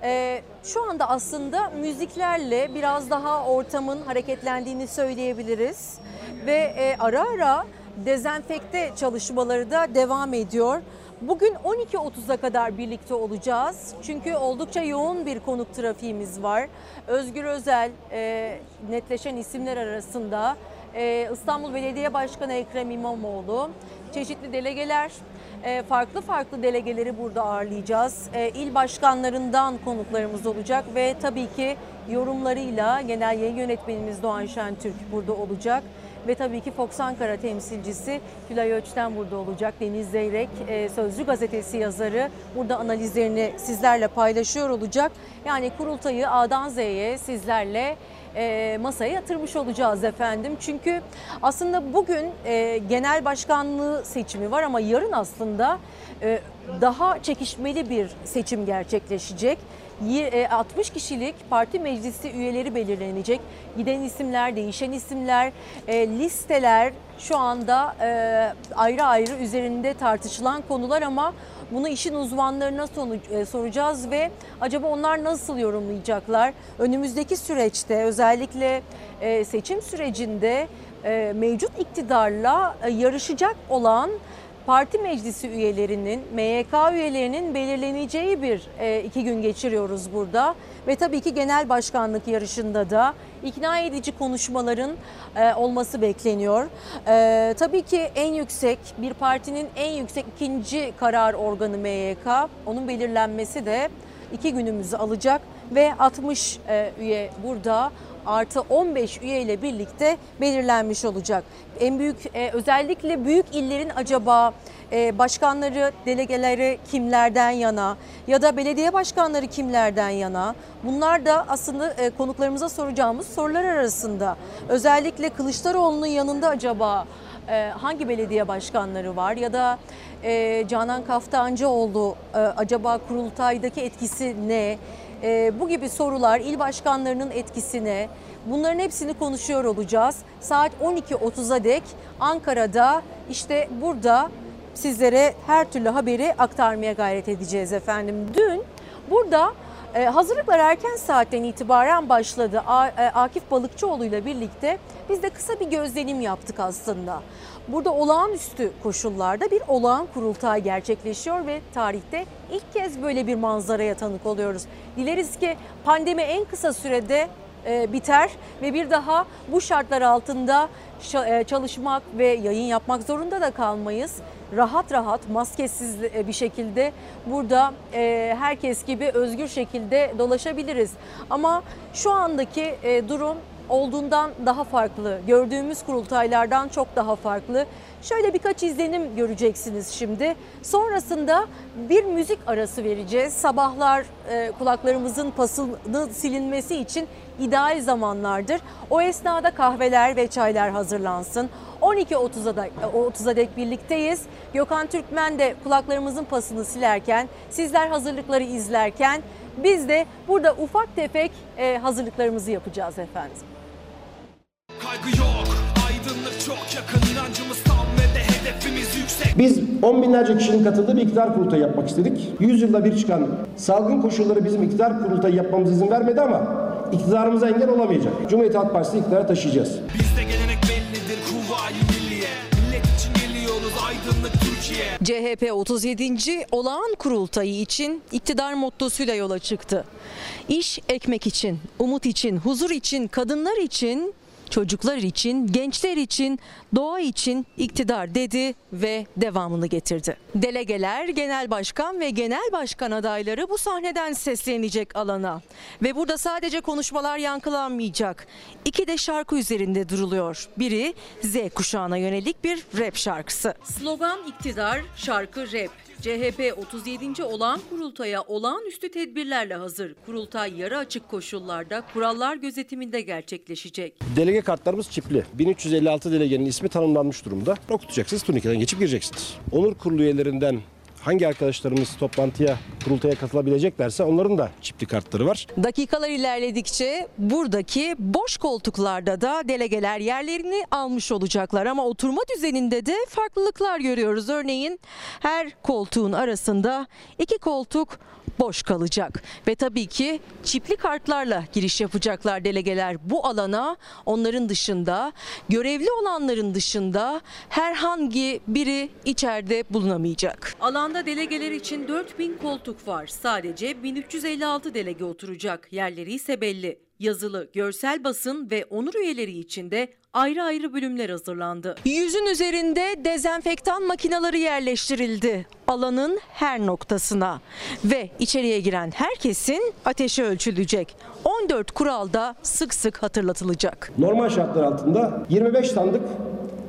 e, şu anda aslında müziklerle biraz daha ortamın hareketlendiğini söyleyebiliriz. Ve e, ara ara dezenfekte çalışmaları da devam ediyor. Bugün 12.30'a kadar birlikte olacağız. Çünkü oldukça yoğun bir konuk trafiğimiz var. Özgür Özel e, netleşen isimler arasında e, İstanbul Belediye Başkanı Ekrem İmamoğlu, çeşitli delegeler, farklı farklı delegeleri burada ağırlayacağız. E, il başkanlarından konuklarımız olacak ve tabii ki yorumlarıyla genel yayın yönetmenimiz Doğan Şentürk burada olacak. Ve tabii ki Fox Ankara temsilcisi Tülay Öç'ten burada olacak. Deniz Zeyrek, e, Sözcü gazetesi yazarı burada analizlerini sizlerle paylaşıyor olacak. Yani kurultayı A'dan Z'ye sizlerle e, masaya yatırmış olacağız efendim. Çünkü aslında bugün e, genel başkanlığı seçimi var ama yarın aslında e, daha çekişmeli bir seçim gerçekleşecek. y- e, 60 kişilik parti meclisi üyeleri belirlenecek. Giden isimler, değişen isimler, listeler şu anda ayrı ayrı üzerinde tartışılan konular ama bunu işin uzmanlarına sonuç, e, soracağız ve acaba onlar nasıl yorumlayacaklar? Önümüzdeki süreçte özellikle e, seçim sürecinde e, mevcut iktidarla yarışacak olan parti meclisi üyelerinin, MYK üyelerinin belirleneceği bir e, iki gün geçiriyoruz burada. Ve tabii ki genel başkanlık yarışında da ikna edici konuşmaların e, olması bekleniyor. E, tabii ki en yüksek, bir partinin en yüksek ikinci karar organı MYK, onun belirlenmesi de iki günümüzü alacak ve 60 e, üye burada artı 15 üye ile birlikte belirlenmiş olacak. En büyük e, özellikle büyük illerin acaba e, başkanları, delegeleri kimlerden yana ya da belediye başkanları kimlerden yana? Bunlar da aslında e, konuklarımıza soracağımız sorular arasında. Özellikle Kılıçdaroğlu'nun yanında acaba hangi belediye başkanları var ya da Canan Kaftancıoğlu e, acaba kurultaydaki etkisi ne? E, bu gibi sorular il başkanlarının etkisine bunların hepsini konuşuyor olacağız. Saat 12.30'a dek Ankara'da işte burada sizlere her türlü haberi aktarmaya gayret edeceğiz efendim. Dün burada e, hazırlıklar erken saatten itibaren başladı. A- e, Akif Balıkçıoğlu ile birlikte biz de kısa bir gözlenim yaptık aslında. Burada olağanüstü koşullarda bir olağan kurultay gerçekleşiyor ve tarihte ilk kez böyle bir manzaraya tanık oluyoruz. Dileriz ki pandemi en kısa sürede e, biter ve bir daha bu şartlar altında e, çalışmak ve yayın yapmak zorunda da kalmayız. Rahat rahat maskesiz e, bir şekilde burada herkes gibi özgür şekilde dolaşabiliriz. Ama şu andaki durum olduğundan daha farklı. Gördüğümüz kurultaylardan çok daha farklı. Şöyle birkaç izlenim göreceksiniz şimdi. Sonrasında bir müzik arası vereceğiz. Sabahlar e, kulaklarımızın pasını silinmesi için ideal zamanlardır. O esnada kahveler ve çaylar hazırlansın. 12.30'a da 30'a dek birlikteyiz. Gökhan Türkmen de kulaklarımızın pasını silerken, sizler hazırlıkları izlerken biz de burada ufak tefek e, hazırlıklarımızı yapacağız efendim. Kaygı yok, aydınlık çok yakın, inancımız tam ve de hedefimiz yüksek. Biz on binlerce kişinin katıldığı bir iktidar kurultayı yapmak istedik. Yüz yılda bir çıkan salgın koşulları bizim iktidar kurultayı yapmamıza izin vermedi ama iktidarımıza engel olamayacak. Cumhuriyet Halk Partisi'ni iktidara taşıyacağız. Bizde gelenek bellidir, kuvayi milliye. Millet için geliyoruz, aydınlık Türkiye. CHP 37. olağan kurultayı için iktidar mottosuyla yola çıktı. İş ekmek için, umut için, huzur için, kadınlar için, çocuklar için, gençler için, doğa için iktidar dedi ve devamını getirdi. Delegeler, genel başkan ve genel başkan adayları bu sahneden seslenecek alana. Ve burada sadece konuşmalar yankılanmayacak. İki de şarkı üzerinde duruluyor. Biri Z kuşağına yönelik bir rap şarkısı. Slogan iktidar, şarkı rap. CHP 37. olağan kurultaya olağanüstü tedbirlerle hazır. Kurultay yarı açık koşullarda kurallar gözetiminde gerçekleşecek. Delege kartlarımız çipli. 1356 delegenin ismi tanımlanmış durumda. Okutacaksınız, turnikeden geçip gireceksiniz. Onur kurulu üyelerinden hangi arkadaşlarımız toplantıya, kurultaya katılabileceklerse onların da çipli kartları var. Dakikalar ilerledikçe buradaki boş koltuklarda da delegeler yerlerini almış olacaklar ama oturma düzeninde de farklılıklar görüyoruz. Örneğin her koltuğun arasında iki koltuk boş kalacak ve tabii ki çipli kartlarla giriş yapacaklar delegeler bu alana. Onların dışında görevli olanların dışında herhangi biri içeride bulunamayacak. Alanda delegeler için 4000 koltuk var. Sadece 1356 delege oturacak. Yerleri ise belli. Yazılı, görsel basın ve onur üyeleri için de ayrı ayrı bölümler hazırlandı. Yüzün üzerinde dezenfektan makineleri yerleştirildi alanın her noktasına ve içeriye giren herkesin ateşi ölçülecek. 14 kural da sık sık hatırlatılacak. Normal şartlar altında 25 sandık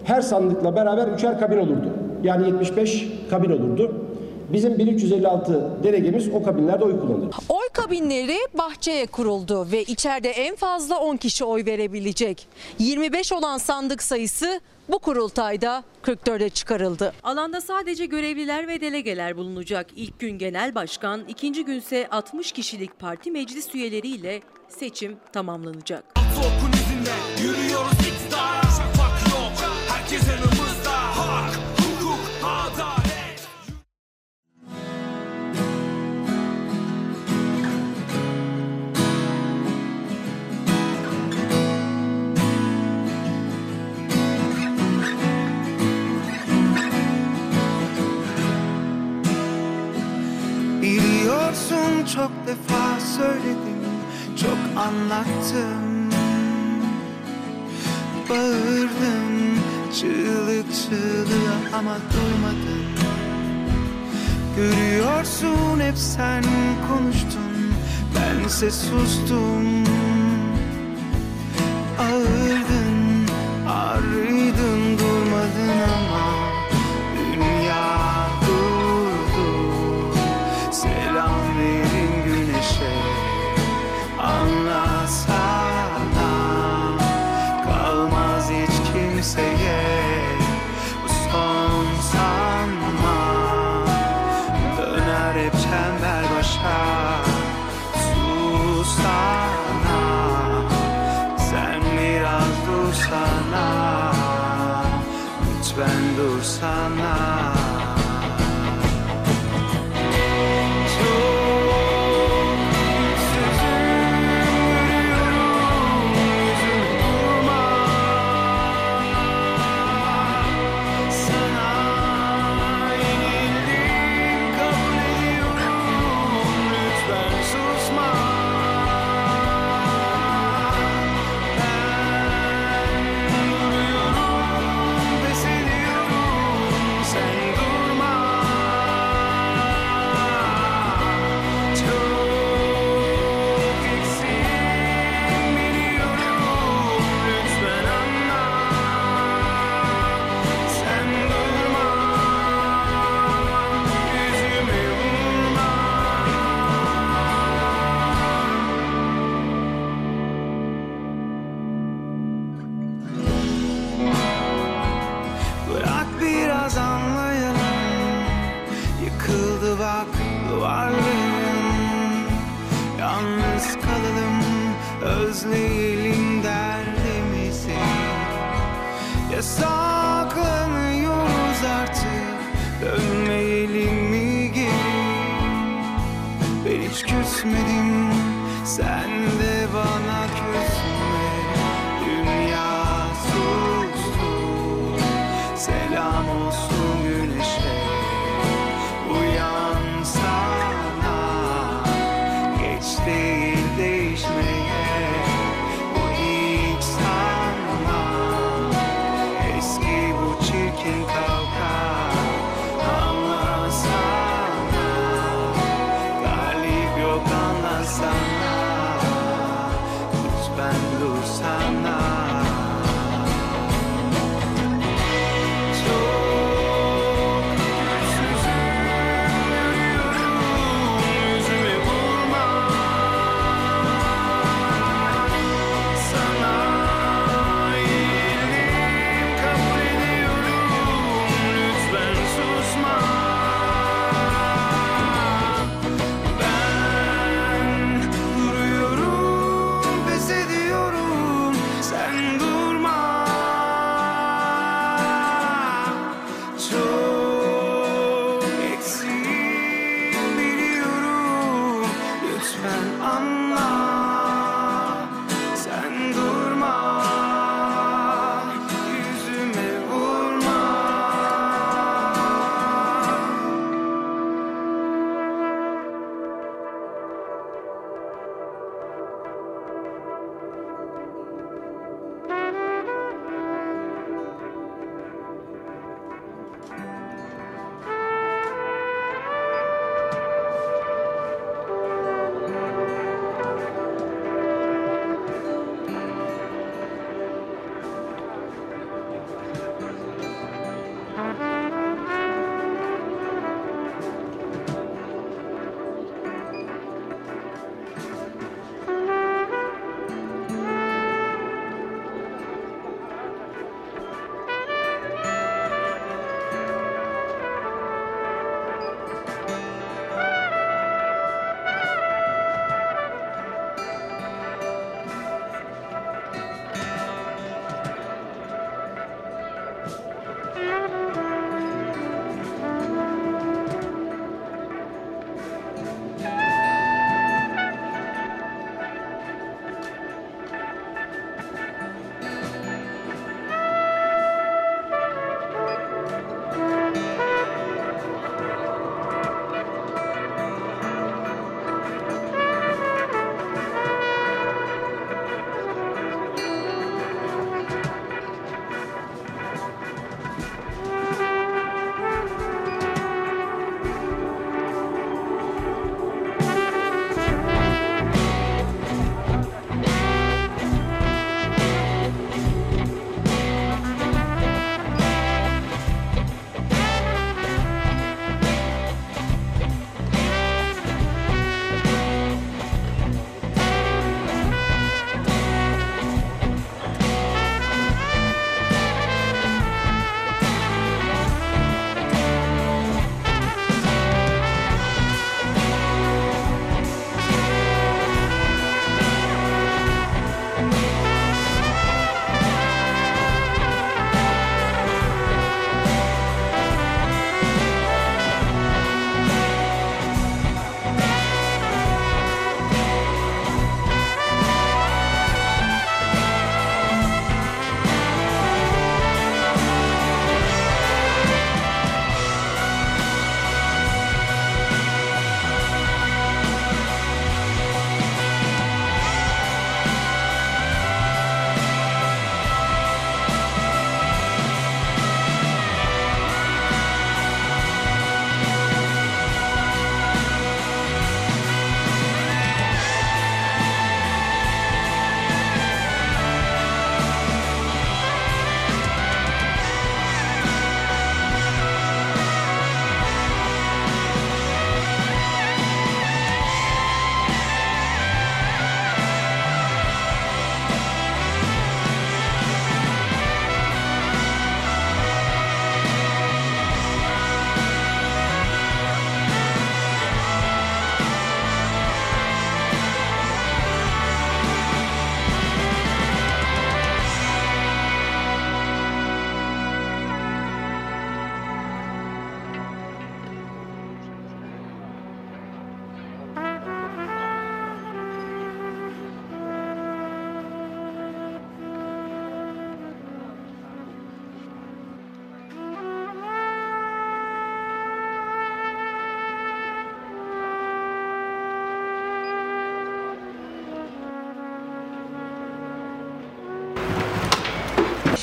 her sandıkla beraber üçer kabin olurdu. Yani 75 kabin olurdu. Bizim 1356 delegemiz o kabinlerde oy kullanır. Oy kabinleri bahçeye kuruldu ve içeride en fazla 10 kişi oy verebilecek. 25 olan sandık sayısı bu kurultayda 44'e çıkarıldı. Alanda sadece görevliler ve delegeler bulunacak. İlk gün genel başkan, ikinci günse 60 kişilik parti meclis üyeleriyle seçim tamamlanacak. Okun izinde yürüyoruz çok defa söyledim Çok anlattım. Bağırdım Çığlık çığlığa ama duymadın Görüyorsun hep sen konuştun Bense sustum. Ağırdın Ağrıydın küsmedim Sen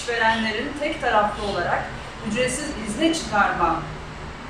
işverenlerin tek taraflı olarak ücretsiz izne çıkarma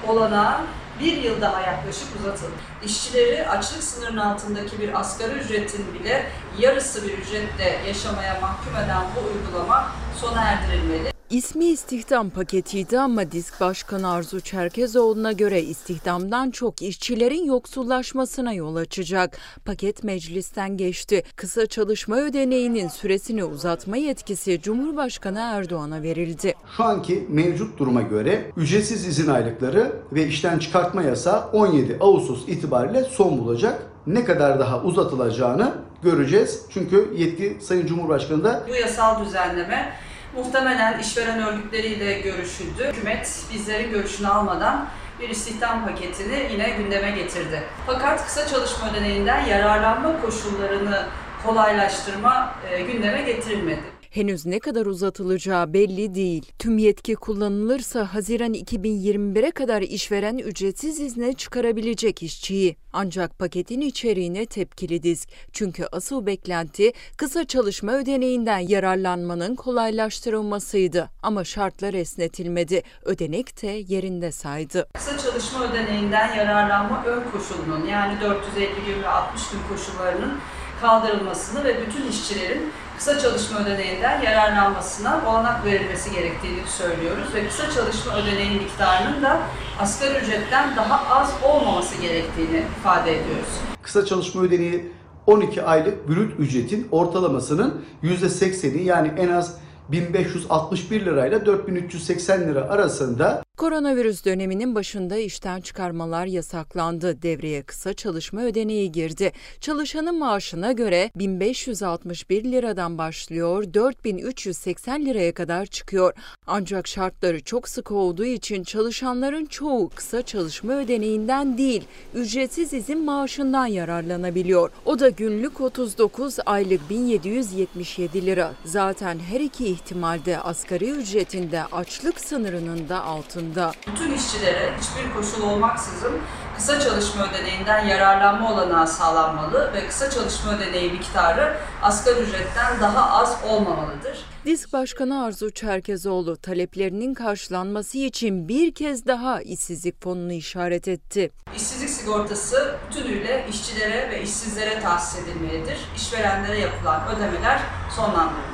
olanağı bir yıl daha yaklaşık uzatıldı. İşçileri açlık sınırının altındaki bir asgari ücretin bile yarısı bir ücretle yaşamaya mahkum eden bu uygulama sona erdirilmeli. İsmi istihdam paketiydi ama disk başkanı Arzu Çerkezoğlu'na göre istihdamdan çok işçilerin yoksullaşmasına yol açacak. Paket meclisten geçti. Kısa çalışma ödeneğinin süresini uzatma yetkisi Cumhurbaşkanı Erdoğan'a verildi. Şu anki mevcut duruma göre ücretsiz izin aylıkları ve işten çıkartma yasağı 17 Ağustos itibariyle son bulacak. Ne kadar daha uzatılacağını göreceğiz. Çünkü yetki Sayın Cumhurbaşkanı da Bu yasal düzenleme muhtemelen işveren örgütleriyle görüşüldü. Hükümet bizlerin görüşünü almadan bir istihdam paketini yine gündeme getirdi. Fakat kısa çalışma ödeneğinden yararlanma koşullarını kolaylaştırma e, gündeme getirilmedi. Henüz ne kadar uzatılacağı belli değil. Tüm yetki kullanılırsa Haziran 2021'e kadar işveren ücretsiz izne çıkarabilecek işçiyi. Ancak paketin içeriğine tepkili disk. Çünkü asıl beklenti kısa çalışma ödeneğinden yararlanmanın kolaylaştırılmasıydı. Ama şartlar esnetilmedi. Ödenek de yerinde saydı. Kısa çalışma ödeneğinden yararlanma ön koşulunun yani 450 gün ve 60 gün koşullarının kaldırılmasını ve bütün işçilerin kısa çalışma ödeneğinden yararlanmasına olanak verilmesi gerektiğini söylüyoruz ve kısa çalışma ödeneği miktarının da asgari ücretten daha az olmaması gerektiğini ifade ediyoruz. kısa çalışma ödeneği 12 aylık brüt ücretin ortalamasının %80'i yani en az 1561 lirayla 4380 lira arasında Koronavirüs döneminin başında işten çıkarmalar yasaklandı. Devreye kısa çalışma ödeneği girdi. Çalışanın maaşına göre 1561 liradan başlıyor, 4380 liraya kadar çıkıyor. Ancak şartları çok sıkı olduğu için çalışanların çoğu kısa çalışma ödeneğinden değil, ücretsiz izin maaşından yararlanabiliyor. O da günlük 39, aylık 1777 lira. Zaten her iki ihtimalde asgari ücretinde açlık sınırının da altında. Bütün işçilere hiçbir koşul olmaksızın kısa çalışma ödeneğinden yararlanma olanağı sağlanmalı ve kısa çalışma ödeneği miktarı asgari ücretten daha az olmamalıdır. Disk Başkanı Arzu Çerkezoğlu taleplerinin karşılanması için bir kez daha işsizlik fonunu işaret etti. İşsizlik sigortası bütünüyle işçilere ve işsizlere tahsis edilmelidir. İşverenlere yapılan ödemeler sonlandırılmalıdır.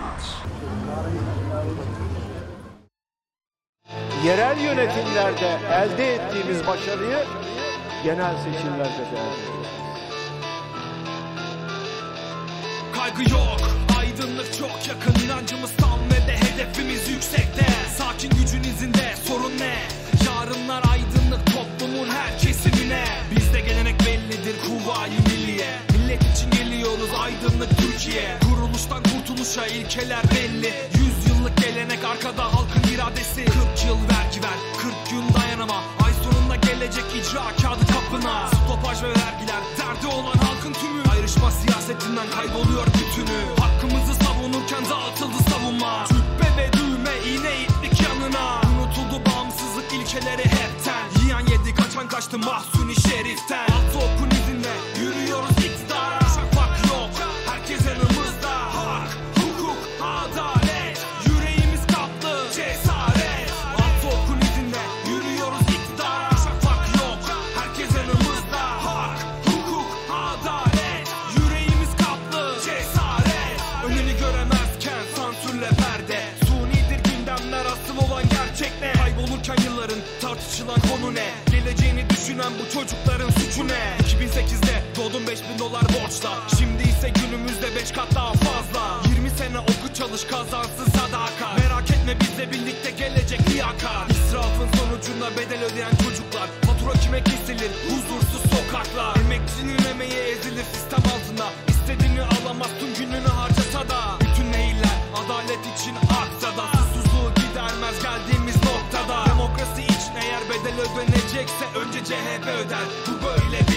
Yerel yönetimlerde elde ettiğimiz başarıyı genel seçimlerde de. Kaygı yok, aydınlık çok yakın. İnancımız tam ve de hedefimiz yüksekte. Sakin gücün izinde, sorun ne? Yarınlar aydınlık toplumun her kesimine. Bizde gelenek bellidir kuvayi milliye. Millet için geliyoruz aydınlık Türkiye. Kuruluştan kurtuluşa ilkeler belli. Yüz yıllık gelenek arkada halkın iradesi. 40 yıl vergi ver, 40 gün dayanama. Ay sonunda gelecek icra kağıdı kapına. Stopaj ve vergiler, derdi olan halkın tümü. Ayrışma siyasetinden kayboluyor bütünü. Hakkımızı savunurken dağıtıldı savunma. Cübbe ve düğme, iğne itlik yanına. Unutuldu bağımsızlık ilkeleri hepten. Yiyen yedi, kaçan kaçtı mahsuni şeriften. Altı okun Düşünen bu çocukların suçu ne? 2008'de doğdum 5000 dolar borçla. Şimdi ise günümüzde 5 kat daha fazla. 20 sene oku çalış kazansın sadaka Merak etme bizle birlikte gelecek ödenecekse önce CHP öder. Bu böyle bir